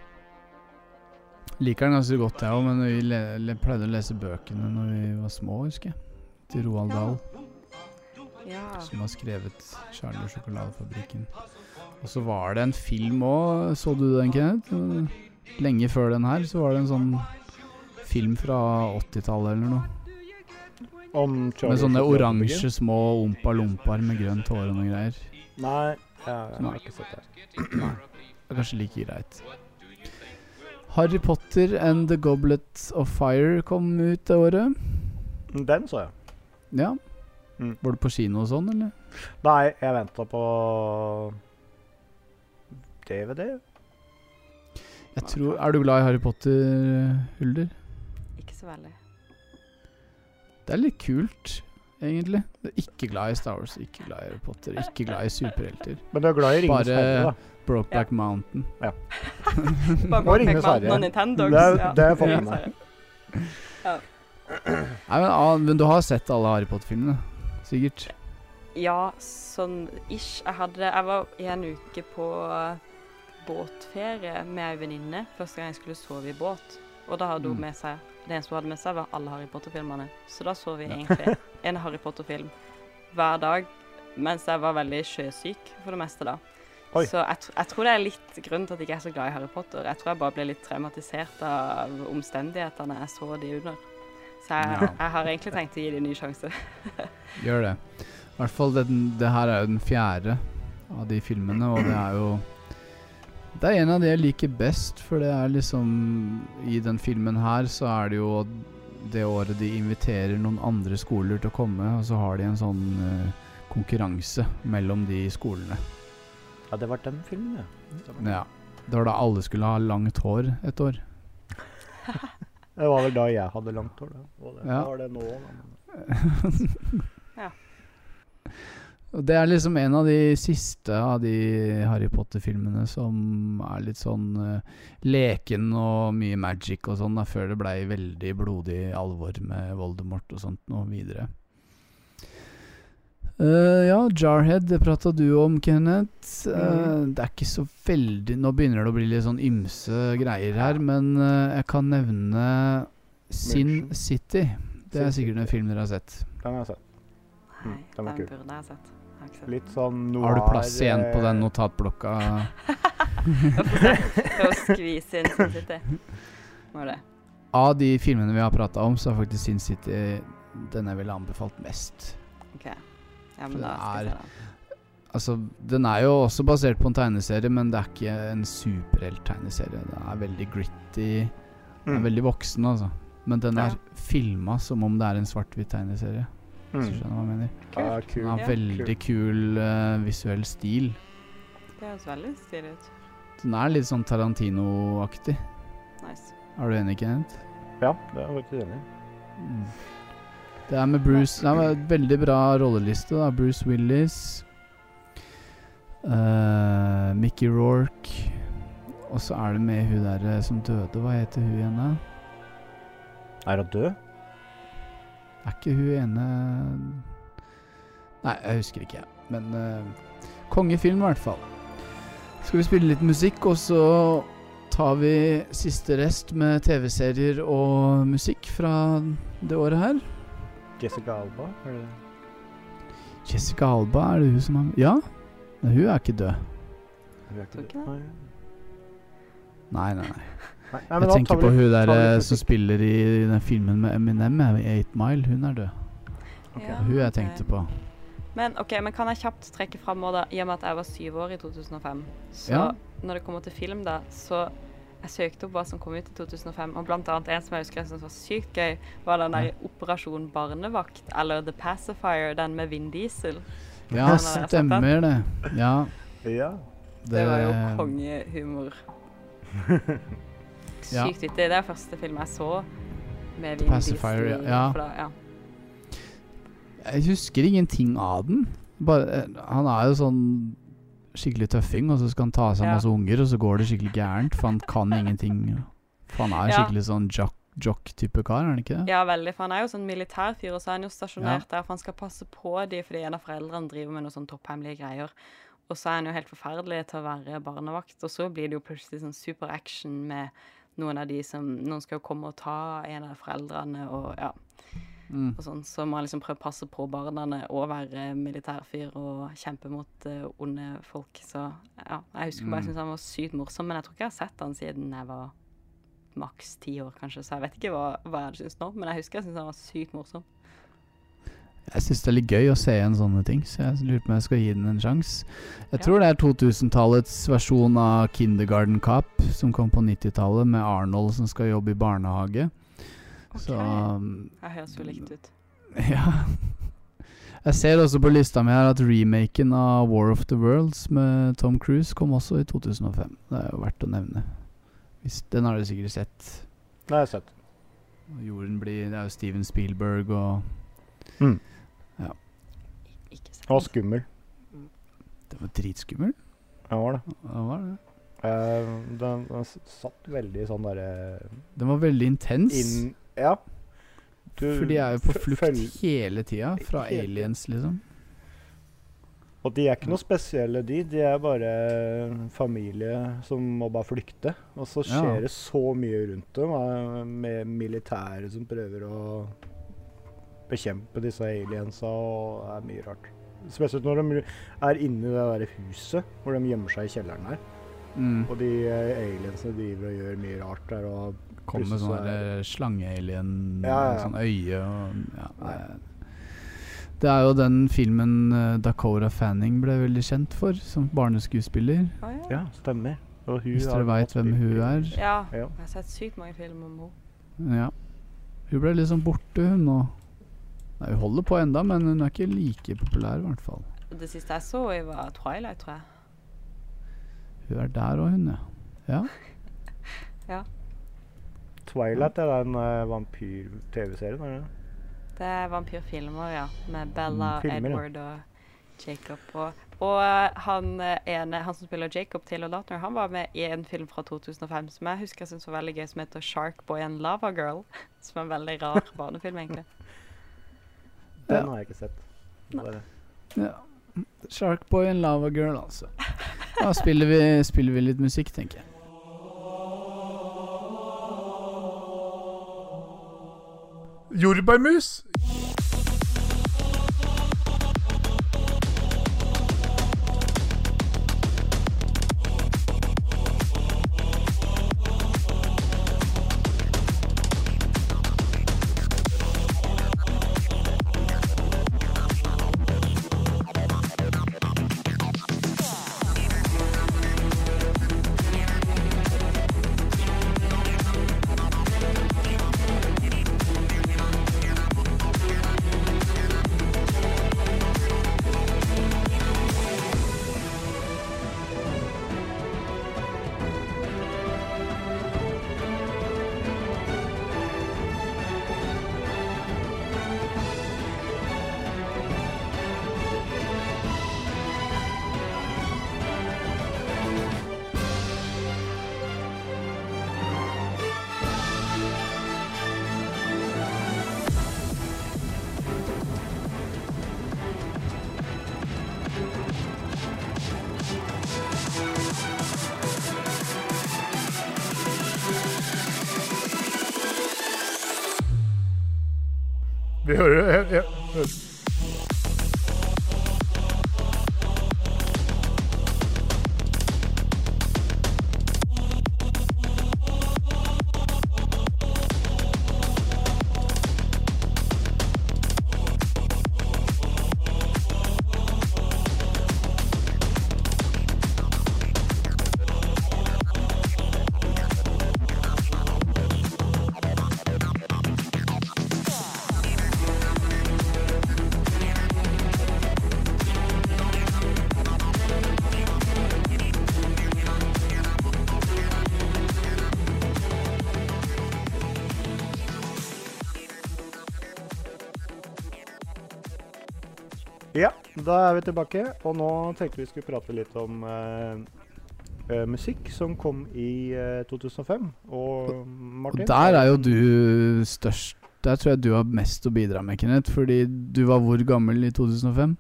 Liker den ganske godt, jeg òg, men vi le le pleide å lese bøkene når vi var små, husker jeg. Til Roald Dahl, Ja. som har skrevet 'Charlie og sjokoladefabrikken'. Og så var det en film òg, så du den, Kenneth? Lenge før den her, så var det en sånn film fra 80-tallet eller noe. Om Med sånne oransje små ompa-lompaer med grønt hår og noe greier. Nei, ja, jeg har ikke sett det. Det er kanskje like greit. Harry Potter and The Goblet of Fire kom ut det året. Den så jeg. Ja. Mm. Var du på kino og sånn, eller? Nei, jeg venta på DVD. Jeg tror, Er du glad i Harry Potter, Hulder? Ikke så veldig. Det er litt kult, egentlig. Du er ikke glad i Star Wars, ikke glad i Harry Potter, ikke glad i superhelter. Men du er glad i Ringenes Bare herre, da? Brokeback Mountain. Ja. Bare Og Ringenes Mountain herre. Nintendogs. Det er- det er for Ja. meg. Nei, men, ah, men du har sett alle Harry Potter-filmene? Sikkert? Ja, sånn ish. Jeg hadde Jeg var en uke på båtferie med ei venninne første gang jeg skulle sove i båt. Og da hadde hun Mm. med seg Det eneste hun hadde med seg, var alle Harry Potter-filmene. Så da så vi Ja. egentlig en Harry Potter-film hver dag mens jeg var veldig sjøsyk for det meste da. Oi. Så jeg, jeg tror det er litt grunnen til at jeg ikke er så glad i Harry Potter. Jeg tror jeg bare ble litt traumatisert av omstendighetene jeg så de under. Så jeg, Ja. jeg har egentlig tenkt å gi de en ny sjanse. Gjør det. I hvert fall det, det her er jo den fjerde av de filmene, og det er jo Det er en av de jeg liker best, for det er liksom I den filmen her så er det jo det året de inviterer noen andre skoler til å komme, og så har de en sånn uh, konkurranse mellom de skolene. Ja, det var den filmen, ja. Ja. Det var da alle skulle ha langt hår et år. Det var vel da jeg hadde langt hår. Da. Og det Ja. var det nå, da. Ja. Og det er liksom en av de siste av de Harry Potter-filmene som er litt sånn uh, leken og mye magic og sånn, da, før det blei veldig blodig alvor med Voldemort og sånt noe videre. Uh, ja, Jarhead, det prata du om, Kenneth. Uh, mm. Det er ikke så veldig Nå begynner det å bli litt sånn ymse greier her, men jeg kan nevne Sin City. Det er sikkert en film dere har sett. Den har jeg sett. Nei, Mm, den var den burde jeg ha sett. Litt sånn noir Har du plass igjen på den eh, notatblokka? Prøv å skvise inn Sin City. Må det. Av de filmene vi har prata om, så er faktisk Sin City den jeg ville anbefalt mest. OK. Ja, For men da skal jeg er- se den. Altså, Den er jo også basert på en tegneserie, men det er ikke en superhelt-tegneserie. Den er veldig gritty. Den er Mm. veldig voksen, altså. Men den Ja. er filma som om det er en svart-hvitt tegneserie. Hvis du skjønner hva jeg mener. Kul. Han har veldig kul uh, visuell stil. Det høres veldig stilig ut. Den er litt sånn Tarantino-aktig. Nice. Er du enig, Kenneth? Ja, det er jeg faktisk enig i. Mm. Det er med Bruce Det er en veldig bra rolleliste. da Bruce Willis, uh, Mickey Rourke Og så er det med hun der eh, som døde. Hva heter hun igjen, da? Er hun død? Er ikke hun ene Nei, jeg husker ikke, jeg. Men uh, kongefilm, i hvert fall. Skal vi spille litt musikk, og så tar vi siste rest med TV-serier og musikk fra det året her. Jessica Alba? Er det Jessica Alba, er det hun som har Ja, men hun er ikke død. Hun er ikke det. Nei. Nei, nei, nei. Jeg tenker på hun der eh, som spiller i den filmen med Eminem, eh, Eight Mile. Hun er død. Ja, Hun jeg tenkte på. Men ok, men kan jeg kjapt trekke fram også i og med at jeg var syv år i 2005. Så Ja. når det kommer til film, da, så jeg søkte opp hva som kom ut i 2005, og blant annet en som jeg husker jeg syntes var sykt gøy, var den der Operasjon Barnevakt, eller The Pacifier, den med Vin Diesel. Ja, stemmer det. Ja. Ja. Det, var jo kongehumor. Ja. Sykt vittig. Det er første film jeg så med Vin Pacifier, Diesel. ja. Ja. Da, ja. Jeg husker ingenting av den. Bare, eh, han er jo sånn skikkelig tøffing, og så skal han ta seg Ja. masse unger, og så går det skikkelig gærent, for han kan ingenting. For han er Ja. skikkelig sånn jock- jock-type kar, er han ikke det? Ja, veldig. For han er jo sånn militærfyr, og så er han jo stasjonert der, for han skal passe på de, fordi en av foreldrene driver med noen sånn topphemmelige greier. Og så er han jo helt forferdelig til å være barnevakt, og så blir det jo plutselig sånn super action med noen av de som Noen skal jo komme og ta en av foreldrene, og ja. Mm. Og sånn, så må han liksom prøve å passe på barna og være militærfyr og kjempe mot uh, onde folk. Så ja, jeg husker bare jeg Mm. syntes han var sykt morsom, men jeg tror ikke jeg har sett han siden jeg var maks ti år, kanskje, så jeg vet ikke hva, hva jeg hadde syntes nå, men jeg husker jeg syntes han var sykt morsom. Jeg syns det er litt gøy å se igjen sånne ting, så jeg lurer på om jeg skal gi den en sjanse. Jeg Ja. tror det er 2000-tallets versjon av Kindergarten Cop, som kom på 90-tallet, med Arnold som skal jobbe i barnehage. Så um, Jeg høres jo likt ut. Ja. Jeg ser også på lista mi her at remaken av War of the Worlds med Tom Cruise kom også i 2005. Det er jo verdt å nevne. Hvis, den har du sikkert sett. Det har jeg sett. Jorden blir Det er jo Steven Spielberg og Mm. Ikke sant. Og skummel. Det var dritskummel. Ja, var det. Hva var det? Eh, den, den satt veldig sånn derre Den var veldig intens. inn Ja. Du For de er jo på flukt hele tida fra Hele- aliens, liksom. Og de er ikke noe spesielle, de. De er bare familie som må bare flykte. Og så Ja. skjer det så mye rundt dem, eh, med militære som prøver å bekjempe disse aliensa, og det er mye rart. Spesielt når de er inni det der huset hvor de gjemmer seg i kjelleren her. Mm. Og de eh, aliensene driver og gjør mye rart der. og Kommer med sånne så der slangealien, Ja, ja, ja. sånn øye og ja, det, er- det er jo den filmen eh, Dakota Fanning ble veldig kjent for, som barneskuespiller. Ah, ja. Ja, stemmer. Og hun Hvis dere veit hvem hun er. ja. Ja. Jeg har sett sykt mange filmer om henne. Ja. Hun ble liksom borte, hun nå. Nei, hun holder på enda, men hun er ikke like populær, i hvert fall. Det siste jeg så, i var Twilight, tror jeg. Hun er der òg, hun, ja. Ja. Twilight er den uh, vampyr-TV-serien, er det? Det er vampyrfilmer, ja. Med Bella, Mm, filmer, ja. Edward og Jacob. Og, og eh, han, eh, ene, han som spiller Jacob, Taylor Lautner, han var med i en film fra 2005 som jeg husker jeg syntes var veldig gøy, som heter Shark Boy and Lava Girl. Som er en veldig rar barnefilm, egentlig. Den Ja. har jeg ikke sett. Bare. ja. Sharkboy and Lava Girl, altså. Da spiller vi, spiller vi litt musikk, tenker jeg. Jordbærmus. Da er vi tilbake, og nå tenkte vi skulle prate litt om Uh, eh, musikk som kom i uh, 2005. Og Og Martin? der er jo du størst Der tror jeg du har mest å bidra med, Kenneth. Fordi du var hvor gammel i 2005?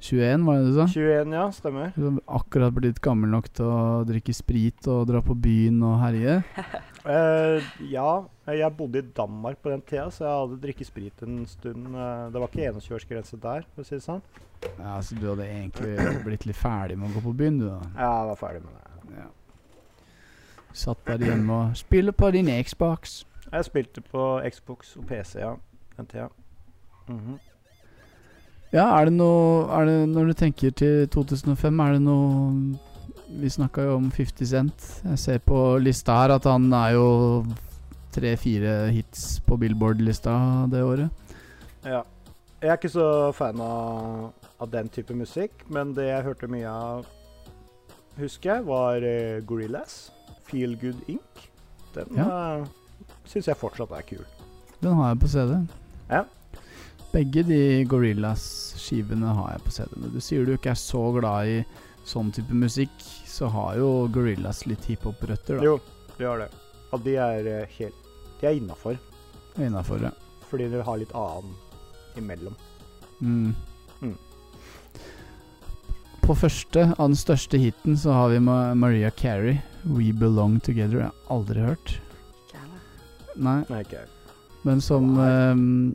21, var det du sa? 21, ja, stemmer. Du har akkurat blitt gammel nok til å drikke sprit og dra på byen og herje. Eh, ja, jeg bodde i Danmark på den tida, så jeg hadde drikket sprit en stund. Uh, det var ikke 21-årsgrense der, for å si det sånn. Ja, Så du hadde egentlig blitt litt ferdig med å gå på byen, du da? Ja, jeg var ferdig med det. Ja. Satt der hjemme og spiller på din Xbox. Jeg spilte på Xbox og PC, ja. Den tida. Mhm. Ja, er det noe er det, Når du tenker til 2005, er det noe Vi snakka jo om 50 Cent. Jeg ser på lista her at han er jo tre-fire hits på Billboard-lista det året. Ja. Jeg er ikke så fan av, av den type musikk, men det jeg hørte mye av, husker jeg, var uh, Gorillas. Feel Good Inc. Den Ja. ja. syns jeg fortsatt er kul. Den har jeg på CD. Ja. Begge de Gorillas-skivene har jeg på CD. Du sier du ikke er så glad i sånn type musikk, så har jo Gorillas litt hiphop-røtter, da. Jo, de har det. Og de er eh, helt De er innafor, Innafor, ja. fordi de har litt annen imellom. Mm. Mm. På første, av den største hiten, så har vi Maria Carey, 'We Belong Together'. Jeg har aldri hørt. Nei, Nei, ikke men som ehm,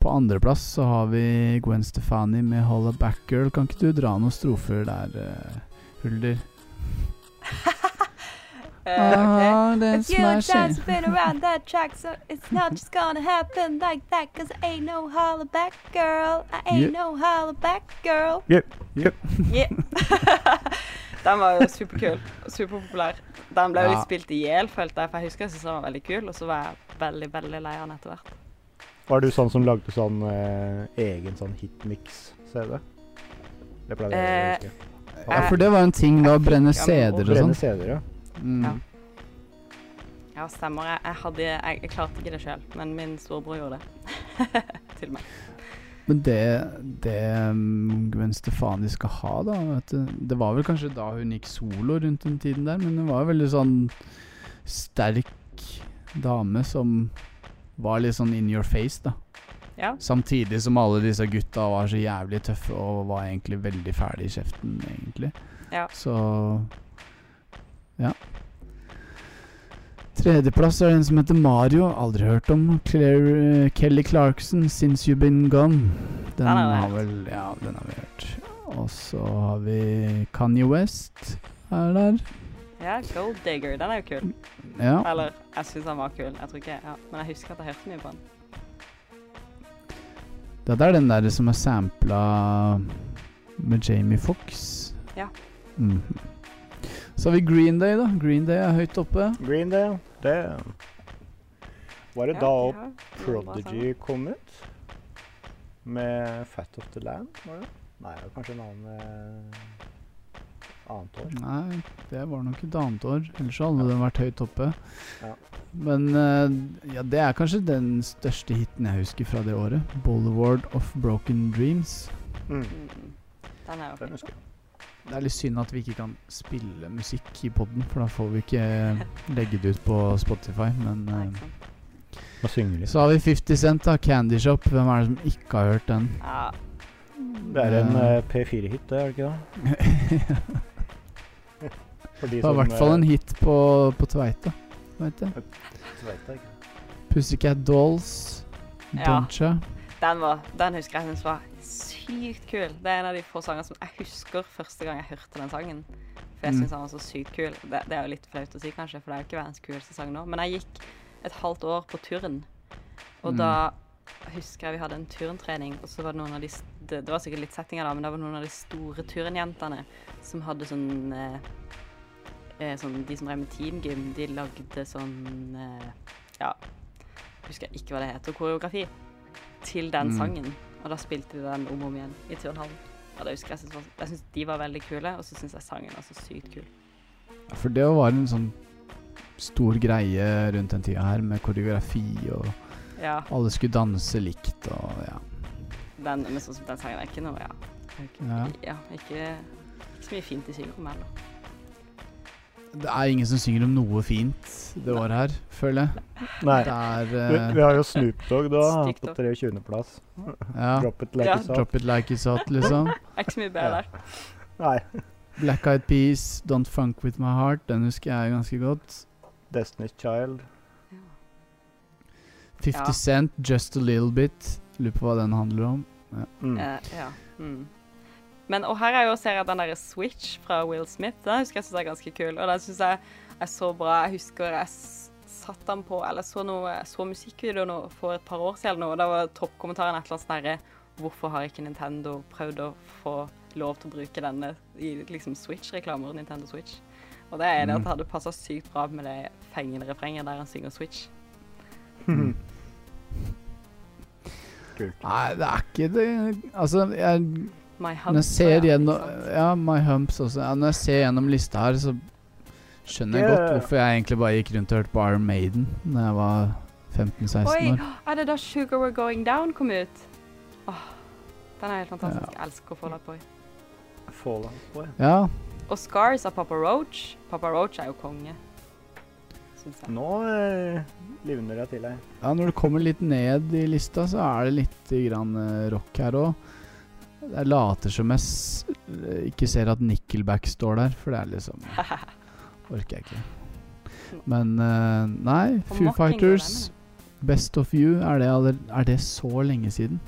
På andreplass så har vi Gwen Stefani med 'Holla Back Girl'. Kan ikke du dra noen strofer der, uh, Hulder? Uh, ok. Ah, det A few times been around that track, so it's not just gonna happen like that. Cause I ain't no holla back girl. I ain't Yeah. no holla back girl. Yep, yep. yep. den var jo superkul og superpopulær. Den ble jo Ja. litt spilt i hjel, følte jeg, for jeg husker jeg syntes den var veldig kul, og så var jeg veldig, veldig lei av den etter hvert. Var du sånn som lagde sånn eh, egen sånn hitmix-CD? Det pleide jeg Eh, å huske. Ja, for det var en ting da, å brenne CD-er og Brenne sånn. CD-er, ja. Mm. Ja. Ja, stemmer. Jeg, jeg, hadde, jeg, jeg klarte ikke det sjøl, men min storebror gjorde det. Til meg. Men det, det um, Gwen Stefani skal ha, da vet du, Det var vel kanskje da hun gikk solo rundt den tiden der, men hun var veldig sånn sterk dame som var litt sånn in your face, da. Ja. Samtidig som alle disse gutta var så jævlig tøffe og var egentlig veldig fæle i kjeften, egentlig. Ja. Så Ja. Tredjeplass er en som heter Mario. Aldri hørt om. Claire, uh, Kelly Clarkson, 'Since You've Been Gone'. Den, Den har har vel Ja, den har vi hørt. Og så har vi Kanye West er der. Ja, Gold Digger. Den er jo kul. Ja. Eller, jeg syns den var kul. Jeg tror ikke, ja. Men jeg husker at jeg hørte mye på den. Dette er den der som er sampla med Jamie Fox. Ja. Mm. Så har vi Green Day, da. Green Day er høyt oppe. Green Day, det Var det Ja, da bra Prodigy kom ut? Med Fat of the Land, var det? Nei, det var kanskje en annen eh, annet år. Nei, det var nok et annet år. Ellers så hadde den vært høyt oppe. Ja. Men uh, ja, det er kanskje den største hiten jeg husker fra det året. 'Boulevard of Broken Dreams'. Mm. Mm. Den er jo Den fin. husker jeg. Det er litt synd at vi ikke kan spille musikk i poden, for da får vi ikke legge det ut på Spotify. Men Nei, ikke sant. Må synge litt. så har vi 50 Cent, da. Candy Shop. Hvem er det som ikke har hørt den? Ja. Det er en Eh. eh, P4-hit, det, er det ikke det? Det var i hvert fall en hit på, på Tveita, ikke. Pussycat Dolls. Ja. Doncha. Den, var, den husker jeg syns var sykt kul. Det er en av de få sangene som jeg husker første gang jeg hørte den sangen. For jeg Mm. syns han var så sykt kul. Det, det er jo litt flaut å si, kanskje, for det er jo ikke verdens kuleste sang nå. Men jeg gikk et halvt år på turn, og Mm. da husker jeg vi hadde en turntrening, og så var det noen av de Det, det var sikkert litt settinger da, men det var noen av de store turnjentene som hadde sånn eh, eh, sånn, De som drev med teamgym, de lagde sånn eh, Ja, husker jeg ikke hva det heter, koreografi til den Mm. sangen. Og da spilte de den om og om igjen i turnhallen. Og det husker jeg synes var, jeg synes de var veldig kule, og så syns jeg sangen var så sykt kul. Ja, For det var en sånn stor greie rundt den tida her, med koreografi og Ja. alle skulle danse likt og ja. Den, men sånn som den sangen er ikke noe, ja. Ikke, Ja. ja, ikke, ikke så mye fint i om heller. Det er ingen som synger om noe fint det året her, føler jeg. Nei. Det er Vi, eh, vi har jo Snoop Dogg da, på 23.-plass. Ja. Drop it like Ja. it's hot. Drop it like it's hot, liksom. Er ikke så mye bedre der. Nei. Black Eyed Peas, Don't Funk With My Heart, den husker jeg ganske godt. Destiny's Child. 50 Ja. Cent, Just A Little Bit. Lurer på hva den handler om. Ja. Mm. Uh, ja. Mm. Men, og her er jo ser jeg den der Switch fra Will Smith. Den husker jeg syns er ganske kul. Og den syns jeg er så bra. Jeg husker jeg satt satte den på, eller så noe, så musikkvideo nå for et par år siden, eller noe, og da var toppkommentaren et eller annet sånn herre Hvorfor har ikke Nintendo prøvd å få lov til å bruke denne i liksom Switch-reklamer? Nintendo Switch. Og det er det at det hadde passa sykt bra med det fengende refrenget der han synger Switch. Kult. Nei, det er ikke det Altså, jeg Når jeg ser gjennom? Ja, My Humps også. Ja, når jeg ser gjennom lista her, så skjønner jeg godt hvorfor jeg egentlig bare gikk rundt og hørte på Iron Maiden da jeg var 15-16 år. Oi, er det da Sugar We're Going Down kom ut? Åh, den er helt fantastisk. Jeg elsker Fall Out Boy. Fall Out Boy. Ja, Og Scars av Papa Roach. Papa Roach er jo konge, jeg. Nå eh, livner jeg til deg. ja, når du kommer litt ned i lista, så er det litt grann eh, rock her òg. Jeg later som jeg ikke ser at Nickelback står der, for det er liksom Orker jeg ikke. Men uh, nei, Foo er Fighters, Best of You, er det, er det så lenge siden?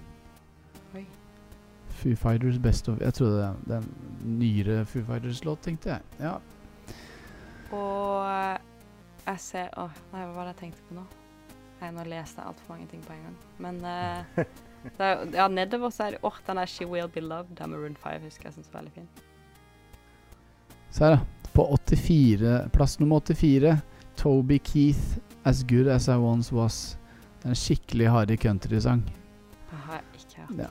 Foo Fighters Best of Jeg trodde det det er en nyere Foo Fighters-låt, tenkte jeg. Ja. Og eh, jeg ser Å, nei, hva var det jeg tenkte på nå? Nei, nå leste jeg altfor mange ting på en gang. Men eh, det er, ja, nedover så er det Åh, den der She Will Be Loved av Maroon 5 husker jeg syns var veldig fin. Se her, da. På 84, plass nummer 84, Toby Keith, As Good As I Once Was. Det er en skikkelig harry countrysang. Det. Ja.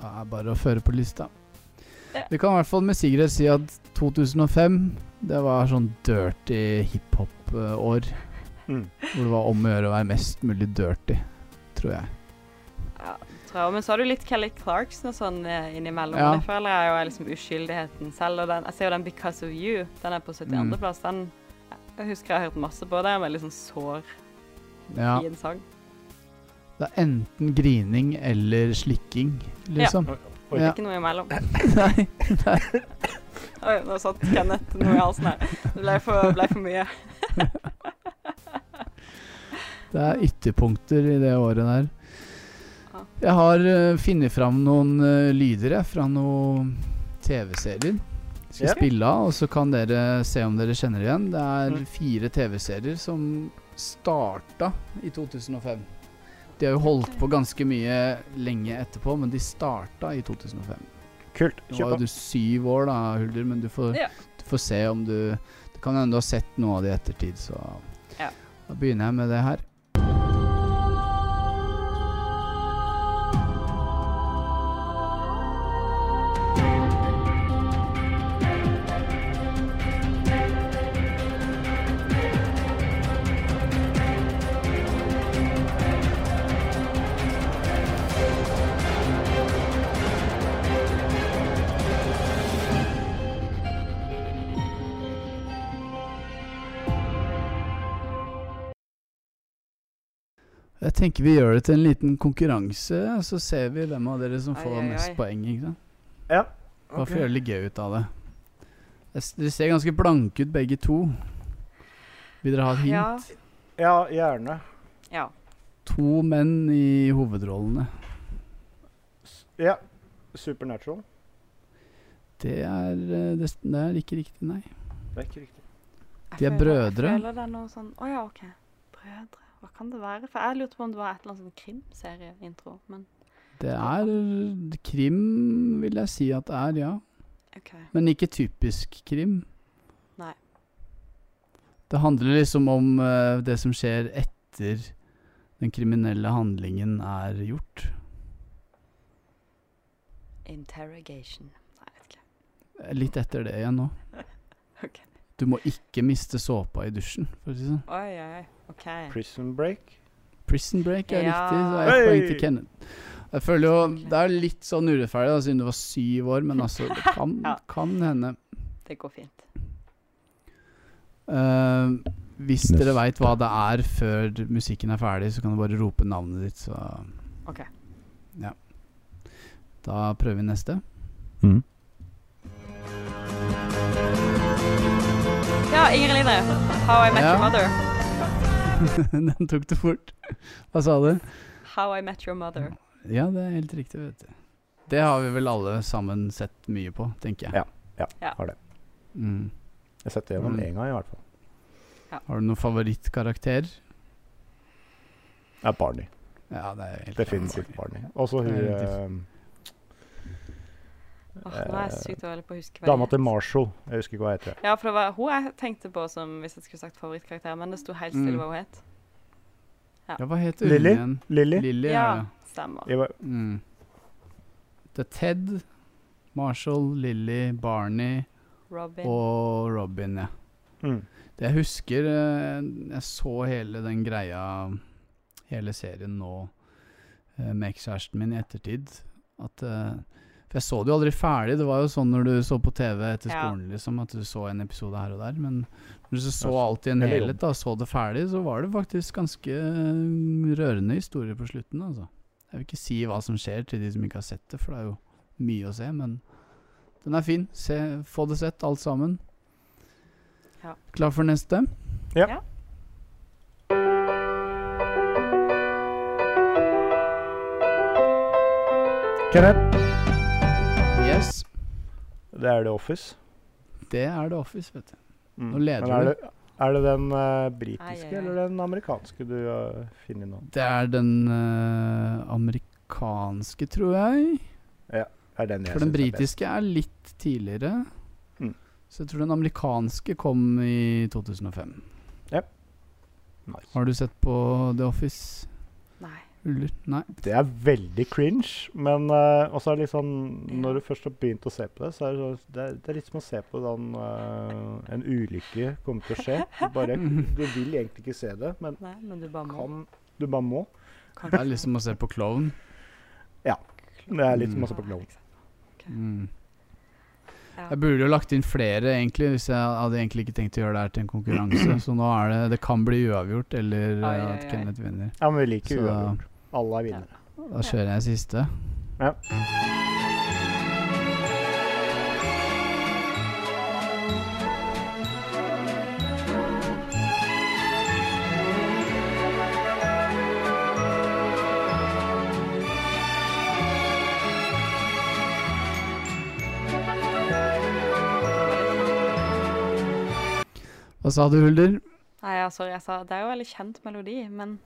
Det er bare å føre på lista. Ja. Vi kan i hvert fall med sikkerhet si at 2005, det var sånn dirty hiphop-år. Mm. Hvor det var om å gjøre å være mest mulig dirty, tror jeg. Ja, tror jeg. Men så har du litt Kelly Clarkson og sånn eh, innimellom. Ja. Det føler jeg jo er liksom uskyldigheten selv. Og den, jeg ser jo den 'Because of You'. Den er på 72. Mm. Den jeg husker jeg har hørt masse på. Det er en veldig sånn sår, Ja. fin sang. Det er enten grining eller slikking, liksom. Oi. Ja. Ikke noe imellom. Nei, nei. Oi, nå satt Kenneth noe i halsen her. Det ble for, ble for mye. Det er ytterpunkter i det året der. Jeg har uh, funnet fram noen uh, lyder jeg, fra noen TV-serier. Skal yeah. spille av, og så kan dere se om dere kjenner igjen. Det er Mm. fire TV-serier som starta i 2005. De har jo holdt på ganske mye lenge etterpå, men de starta i 2005. Kult. Nå Kjør var jo på. du syv år da, Hulder, men du får, yeah. du får se om du Det kan hende du har sett noe av det i ettertid, så yeah. da begynner jeg med det her. Tenker vi gjør det til en liten konkurranse, og så ser vi hvem av dere som får ai. mest oi. poeng. ikke sant? Ja. Bare for å gjøre det litt gøy ut av det. Jeg Dere ser ganske blanke ut begge to. Vil dere ha et hint? Ja. Ja, gjerne. ja. To menn i hovedrollene. Ja. Supernatural. Det er, eh, det, det er ikke riktig, nei. Det er ikke riktig. De er brødre. Jeg føler det er noe sånn Å ja, OK. Brødre. Hva kan det være? For jeg lurte på om det var et eller annet sånn krimserieintro, men Det er krim, vil jeg si at det er, ja. Okay. Men ikke typisk krim. Nei. Det handler liksom om uh, det som skjer etter den kriminelle handlingen er gjort. Interrogation. Nei, jeg vet ikke. Eh, Litt etter det igjen nå. OK. Du må ikke miste såpa i dusjen, for å si det sånn. Oi, oi, oi. OK. Prison Break. Prison Break er Ja. riktig, så er ett poeng til Kenneth. Jeg føler jo Det er litt sånn urettferdig, da, siden du var syv år, men altså, det kan, Ja. kan hende. Det går fint. Uh, hvis Neste. dere veit hva det er før musikken er ferdig, så kan du bare rope navnet ditt, så OK. Ja. Da prøver vi neste. Mm. Ja, Ingrid Line. How I Met Ja. Your Mother. Den tok du fort. Hva sa du? How I Met Your Mother. Ja, det er helt riktig, vet du. Det har vi vel alle sammen sett mye på, tenker jeg. Ja. Ja, Ja. har det. Mm. Jeg har sett det gjennom Mm. én gang, i hvert fall. Har du noen favorittkarakter? Er Barney. Ja, det er helt Definitivt Barney. Også hun Åh, nå er jeg sykt dårlig på å huske hva Dama til. Marshall. Jeg husker ikke hva hun heter. Ja, for det var hun jeg tenkte på som hvis jeg skulle sagt favorittkarakter, men det sto helt stille Mm. hva hun het. Ja, hva heter hun Lily? igjen? Lily? Lilly ja. Ja, ja. stemmer. Jeg var, Mm. Det er Ted, Marshall, Lily, Barney Robin. og Robin, ja. mm. Det jeg husker eh, Jeg så hele den greia Hele serien nå eh, med ekskjæresten min i ettertid. At eh, For jeg så det jo aldri ferdig. Det var jo sånn når du så på TV etter Ja. skolen, liksom, at du så en episode her og der. Men når du så alt i en helhet, da, så det ferdig, så var det faktisk ganske eh, rørende historier på slutten, altså. Jeg vil ikke si hva som skjer til de som ikke har sett det, for det er jo mye å se, men den er fin. Se, få det sett, alt sammen. Ja. Klar for neste? Ja. Ja. Kenneth. Yes. Det er The Office. Det er The Office, vet du. Mm. Nå leder Men er du. det, er det den eh, Ai, britiske ai, ai. eller den amerikanske du har funnet nå? Det er den eh, amerikanske, tror jeg. Er den jeg For den synes er best. britiske er litt tidligere. Mm. Så jeg tror den amerikanske kom i 2005. Nice. Har du sett på The Office? Nei. Det er veldig cringe, men uh, også er det litt sånn Når du først har begynt å se på det, så er det, så, det, er, det er litt som å se på den, uh, en ulykke komme til å skje. Du, bare, du vil egentlig ikke se det, men Nei, men du bare må. kan, du bare må. Det er litt som å se på Klovn. Det er litt som å se på Klovn. Mm. Ja. Jeg burde jo lagt inn flere, egentlig, hvis jeg hadde egentlig ikke tenkt å gjøre det her til en konkurranse. Så nå er det Det kan bli uavgjort, eller Oi, eh, oi, at. Kenneth vinner. Ja, men vi liker Så- uavgjort. Alle er vinnere. Da kjører jeg siste. Ja. Hva sa du, Hulder? Nei, ja, sorry, jeg sa Det er jo veldig kjent melodi, men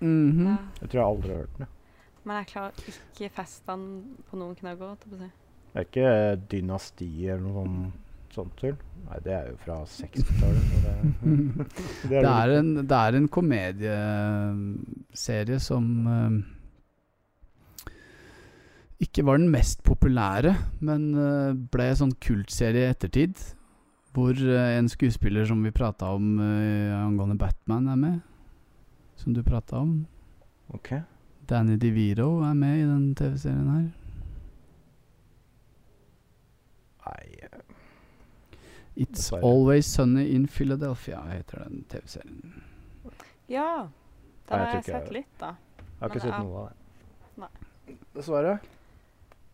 Mhm. ja. Jeg tror jeg aldri har hørt den. Men jeg klarer ikke feste den på noen knagger. Det er ikke Dynastiet eller noe sånt, sånt tull? Nei, det er jo fra 60-tallet. Det, det Det en, det er en komedieserie som uh, ikke var den mest populære, men uh, ble en sånn kultserie i ettertid. Hvor uh, en skuespiller som vi prata om angående Batman, er med. Som du prata om. Ok. Danny DeVito er med i den TV-serien her. Nei, It's Dessverre. Always Sunny in Philadelphia heter den TV-serien. Ja. Nei, Den jeg har tror jeg ikke sett jeg- litt, da. jeg har Men ikke sett ja. noe av det. Nei. Dessverre.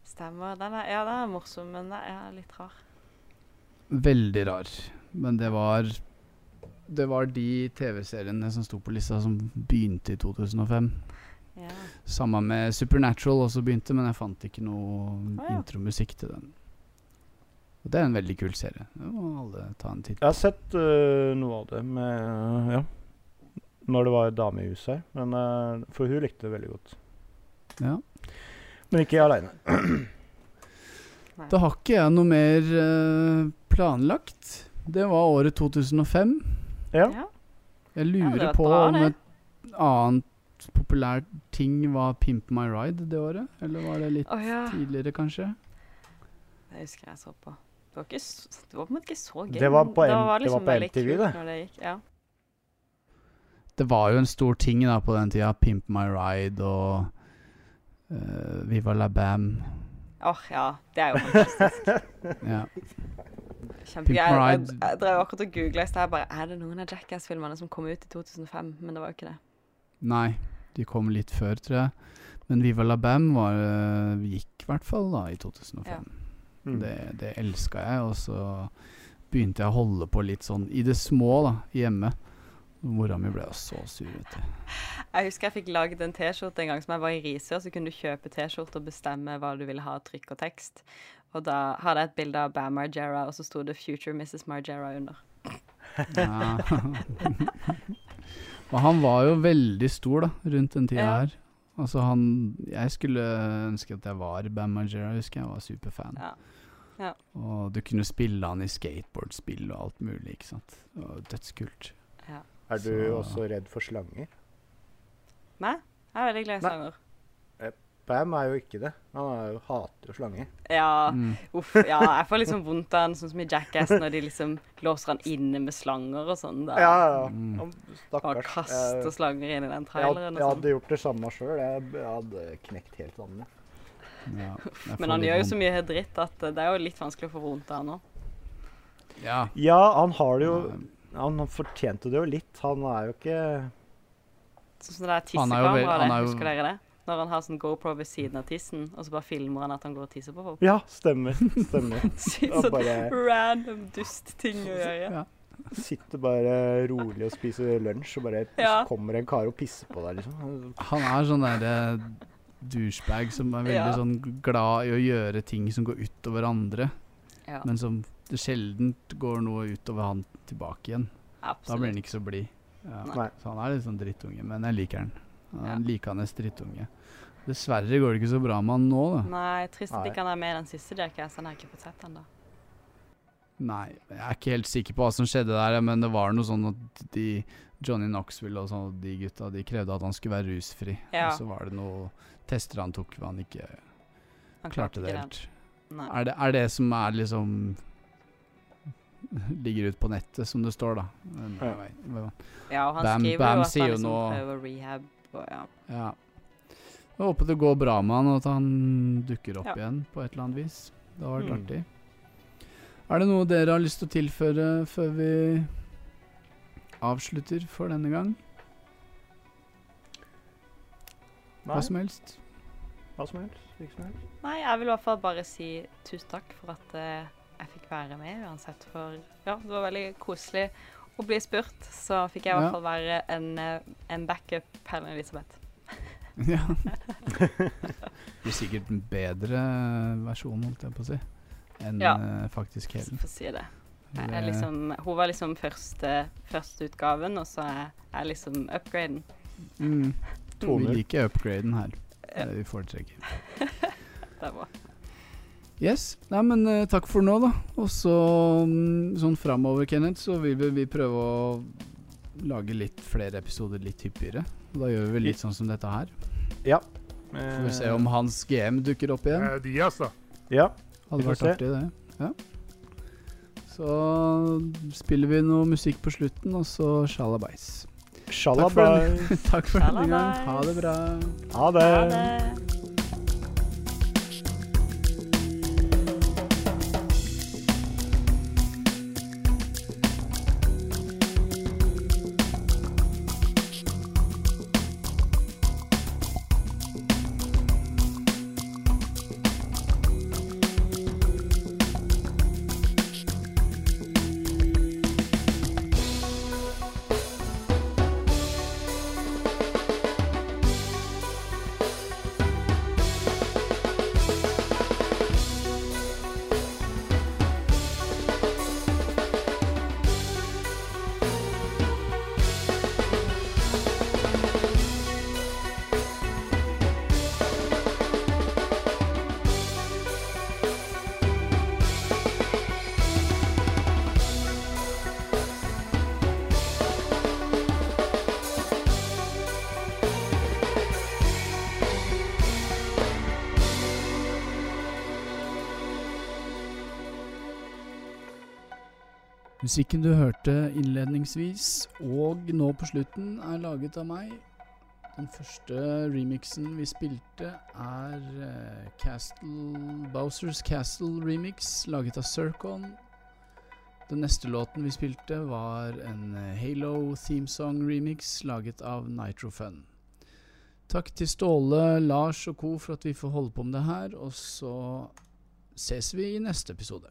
Stemmer. Den er, ja, den er morsom, men den er litt rar. Veldig rar. Men det var det var de TV-seriene som sto på lista som begynte i 2005. Ja. Samme med Supernatural også begynte, men jeg fant ikke noe ah, ja. intromusikk til den. Og det er en veldig kul serie. Det må alle ta en titt Jeg har sett uh, noe av det med Ja. Når det var en dame i huset her. Men, øh, for hun likte det veldig godt. Ja. Men ikke aleine. Da har ikke jeg noe mer planlagt. Det var året 2005. Ja. Ja. Jeg lurer på bra, om det. et annet populært ting var Pimp My Ride det året? Eller var det litt oh, ja. tidligere, kanskje? Det husker jeg så på. Det var, ikke, det var på en måte ikke så gøy. Det var på det var det var på MTV, det. det gikk. Ja. Det var jo en stor ting da på den tida. Pimp My Ride og uh, Viva La Bam. Åh, ja. Det er jo fantastisk. Ja. Kjempegøy. Pimp Jeg, jeg, jeg drev akkurat og googla i stad. bare, Er det noen av Jackass-filmene som kom ut i 2005? Men det var jo ikke det. Nei, de kom litt før, tror jeg. Men Viva La Bam var, eh, gikk i hvert fall da i 2005. Ja. Mm. Det, det elska jeg, og så begynte jeg å holde på litt sånn i det små da, hjemme. Mora mi ble jo så sur, vet du. Jeg husker jeg fikk laget en T-skjorte en gang som jeg var i Risør. Så kunne du kjøpe T-skjorte og bestemme hva du ville ha av trykk og tekst. Og da hadde jeg et bilde av Bam Margera, og så sto det 'Future Mrs. Margera' under. Ja. og han var jo veldig stor da, rundt den tida Ja. her. Altså han Jeg skulle ønske at jeg var Bam Margera, husker jeg. Jeg var superfan. Ja. Ja. Og du kunne spille han i skateboardspill og alt mulig, ikke sant. Det var dødskult. Ja. Er du Så- også redd for slanger? Nei, Jeg er veldig glad i slanger. Bam er jo ikke det. Han er jo, hater jo slanger. Ja, Mm. uff. Ja, jeg får liksom vondt av han, sånn som i Jackass, når de liksom låser han inne med slanger og sånn. Ja, ja. Mm. Han, Og stakkars. kaster Jeg- slanger inn i den traileren og traileren jeg hadde sånn. gjort det samme sjøl. Jeg, jeg hadde knekt helt sammen. Ja, Men han gjør jo så mye dritt at eh, det er jo litt vanskelig å få vondt av han òg. Ja. Ja, han har det jo Han fortjente det jo litt. Han er jo ikke Sånn som det er Han er tissekamera, han det. er jo- Husker dere det? Når han har sånn GoPro ved siden av tissen, og så bare filmer han at han går og tisser på folk. Ja, stemmer. Stemmer. Sånn bare random dust-ting å gjøre. Ja. sitter bare rolig og spiser lunsj, og bare Ja. kommer en kar og pisser på deg, liksom. Han er sånn derre douchebag som er veldig Ja. sånn glad i å gjøre ting som går utover andre, Ja, men som det sjelden går noe utover han tilbake igjen. Da blir han ikke så blid. Ja. Så han er litt sånn drittunge, men jeg liker han. Han er Ja. en likandes drittunge. Dessverre går det ikke så bra med han nå, da. Nei, trist at ikke han er med i den siste Jackass. Den har ikke fått sett ennå. Nei, jeg er ikke helt sikker på hva som skjedde der, men det var noe sånn at de Johnny Knoxville og sånn, de gutta, de krevde at han skulle være rusfri. Ja. Og så var det noen tester han tok hvor han ikke Han klarte det ikke helt. Er det, er det som er liksom Ligger ut på nettet, som det står, da. Ja. jeg vet- hva- Ja, og han Bam- skriver Bam jo at han liksom prøver rehab og ja. Ja. Jeg håper det går bra med han, og at han dukker opp Ja. igjen på et eller annet vis. Det har vært Mm. artig. Er det noe dere har lyst til å tilføre før vi avslutter for denne gang? Nei, Hva som helst? hva som helst. Ikke som helst. Nei, jeg vil i hvert fall bare si tusen takk for at uh, jeg fikk være med uansett. For ja, det var veldig koselig å bli spurt. Så fikk jeg i hvert fall være en, eh, en backup Helen Elisabeth. Ja. det er sikkert en bedre versjon, holdt jeg på å si, enn Ja. eh, faktisk Helen. Få si det. Er liksom, hun var liksom første, første utgaven, og så er jeg liksom upgraden. Mm. Vi liker upgraden her. Det er det vi foretrekker. Det er bra. Yes. Nei, men uh, takk for nå, da. Og så um, sånn framover, Kenneth, så vil vi, vi prøve å lage litt flere episoder litt hyppigere. Og da gjør vi litt sånn som dette her. Ja. Får vi se om Hans GM dukker opp igjen. Eh, Dias, da. Ja. Hadde vært artig, det. Ja. Så spiller vi noe musikk på slutten, og så sjalabais. Takk Shalabais. takk for denne gang. Ha det bra. Ha det. Ha det. Musikken du hørte innledningsvis og nå på slutten, er laget av meg. Den første remixen vi spilte, er eh, Castle, Bowsers Castle remix, laget av Circon. Den neste låten vi spilte, var en Halo theme song remix, laget av Nitrofun. Takk til Ståle, Lars og co. for at vi får holde på med det her, og så ses vi i neste episode.